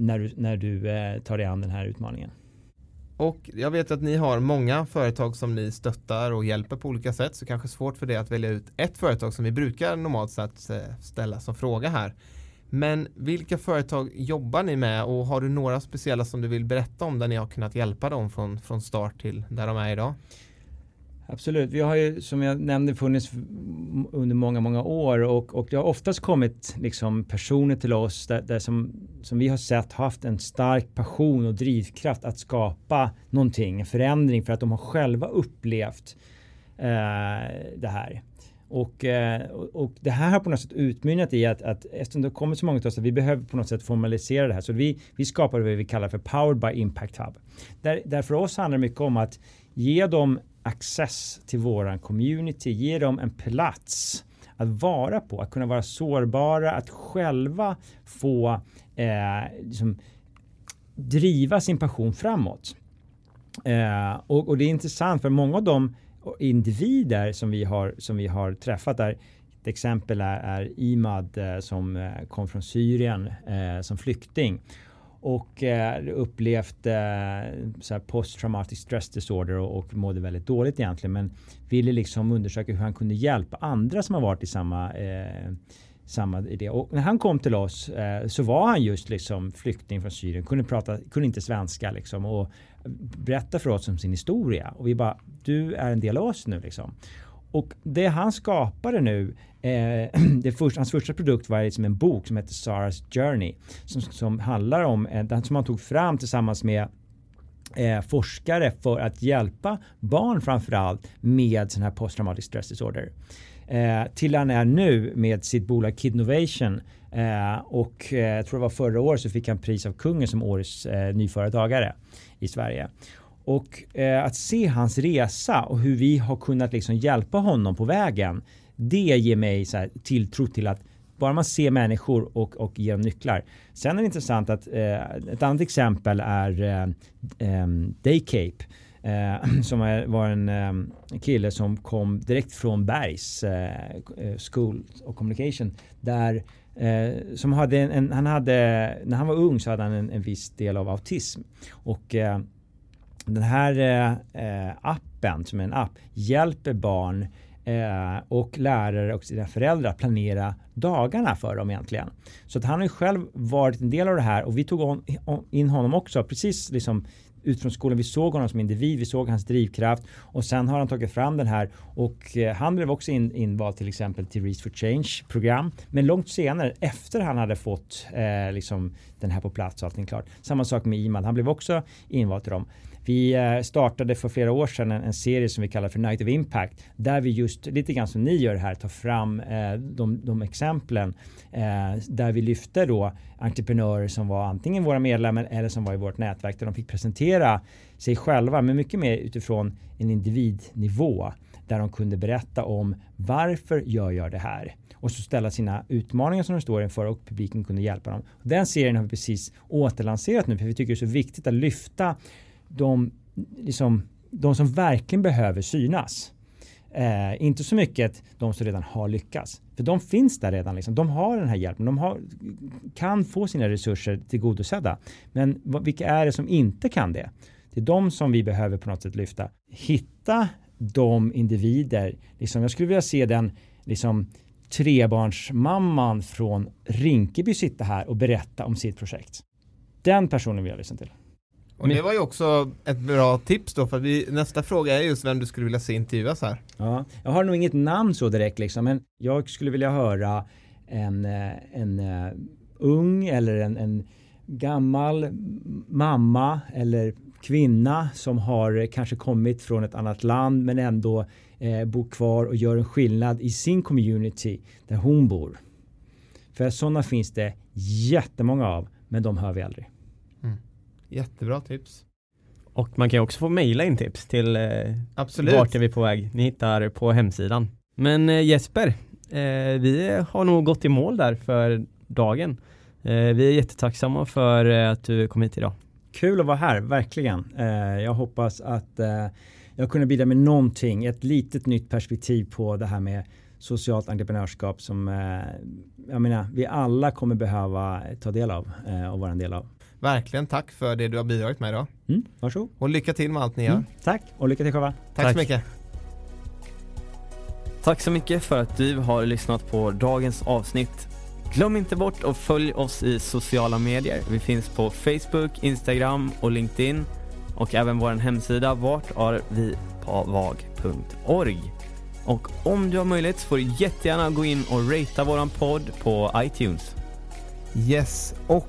när du, när du eh, tar dig an den här utmaningen. Och jag vet att ni har många företag som ni stöttar och hjälper på olika sätt så kanske svårt för det att välja ut ett företag som vi brukar normalt sett eh, ställa som fråga här. Men vilka företag jobbar ni med och har du några speciella som du vill berätta om där ni har kunnat hjälpa dem från, från start till där de är idag? Absolut, vi har ju som jag nämnde funnits under många, många år och, och det har oftast kommit liksom personer till oss där, där som, som vi har sett haft en stark passion och drivkraft att skapa någonting, en förändring för att de har själva upplevt eh, det här. Och, eh, och det här har på något sätt utmynnat i att, att eftersom det har kommit så många till oss att vi behöver på något sätt formalisera det här. Så vi, vi skapar vad vi kallar för Powered by Impact Hub. Där, där för oss handlar det mycket om att ge dem access till våran community, ge dem en plats att vara på, att kunna vara sårbara, att själva få eh, liksom, driva sin passion framåt. Eh, och, och, det är intressant för många av de individer som vi har, som vi har träffat där ett exempel är, är Imad eh, som eh, kom från Syrien eh, som flykting och eh, upplevt eh, posttraumatic stress disorder och, och mådde väldigt dåligt egentligen men ville liksom undersöka hur han kunde hjälpa andra som har varit i samma eh, samma idé. Och när han kom till oss eh, så var han just liksom flykting från Syrien, kunde, prata, kunde inte svenska liksom och berätta för oss om sin historia. Och vi bara, du är en del av oss nu liksom. Och det han skapade nu, eh, det hans första produkt var liksom en bok som heter Sarah's Journey. Som, som handlar om, eh, som han tog fram tillsammans med eh, forskare för att hjälpa barn framförallt med sån här posttraumatic stress disorder. Eh, till han är nu med sitt bolag Kidnovation eh, och eh, jag tror det var förra året så fick han pris av kungen som årets eh, nyföretagare i Sverige. Och eh, att se hans resa och hur vi har kunnat liksom hjälpa honom på vägen. Det ger mig så här, tilltro till att bara man ser människor och, och ger dem nycklar. Sen är det intressant att eh, ett annat exempel är eh, eh Daycape. Eh, som var en eh, kille som kom direkt från Bergs eh, eh School of Communication. Där, eh, som hade en, en, han hade, när han var ung så hade han en, en viss del av autism. Och den här eh, appen, som är en app, hjälper barn eh, och lärare och sina föräldrar att planera dagarna för dem egentligen. Så att han har ju själv varit en del av det här och vi tog in honom också precis liksom utifrån skolan. Vi såg honom som individ, vi såg hans drivkraft och sen har han tagit fram den här och eh, han blev också in, invald till exempel till Reach for Change program. Men långt senare, efter han hade fått eh, liksom den här på plats och allting klart. Samma sak med Iman, han blev också invald till dem. Vi eh, startade för flera år sedan en, en, serie som vi kallar för Night of Impact där vi just lite grann som ni gör här tar fram eh, de, de exemplen eh, där vi lyfter då entreprenörer som var antingen våra medlemmar eller som var i vårt nätverk där de fick presentera sig själva men mycket mer utifrån en individnivå där de kunde berätta om varför gör jag det här och så ställa sina utmaningar som de står inför och publiken kunde hjälpa dem. Den serien har vi precis återlanserat nu för vi tycker det är så viktigt att lyfta de, liksom, de som verkligen behöver synas. Eh, inte så mycket de som redan har lyckats. För de finns där redan. Liksom. De har den här hjälpen. De har, kan få sina resurser tillgodosedda. Men vilka är det som inte kan det? Det är de som vi behöver på något sätt lyfta. Hitta de individer. Liksom, jag skulle vilja se den liksom, trebarnsmamman från Rinkeby sitta här och berätta om sitt projekt. Den personen vill jag lyssna till. Och det var ju också ett bra tips då för vi, nästa fråga är just vem du skulle vilja se intervjuas här. Ja, jag har nog inget namn så direkt liksom, men jag skulle vilja höra en, eh, en uh, ung eller en, en gammal mamma eller kvinna som har kanske kommit från ett annat land men ändå eh, bor kvar och gör en skillnad i sin community där hon bor. För sådana finns det jättemånga av men de hör vi aldrig. Jättebra tips. Och man kan ju också få mejla in tips till eh, Absolut. vart är vi på väg. Ni hittar på hemsidan. Men eh, Jesper, eh, vi har nog gått i mål där för dagen. Eh, vi är jättetacksamma för eh, att du kom hit idag. Kul att vara här, verkligen. Eh, jag hoppas att eh, jag kunde bidra med någonting, ett litet nytt perspektiv på det här med socialt entreprenörskap som jag menar, vi alla kommer behöva ta del av och vara en del av. Verkligen, tack för det du har bidragit med idag. Mm, varsågod. Och lycka till med allt ni gör. Mm, tack, och lycka till själva. Tack, tack så mycket. Tack så mycket för att du har lyssnat på dagens avsnitt. Glöm inte bort att följa oss i sociala medier. Vi finns på Facebook, Instagram och LinkedIn och även vår hemsida vartarvipavag.org. Och om du har möjlighet så får du jättegärna gå in och ratea våran podd på iTunes. Yes, och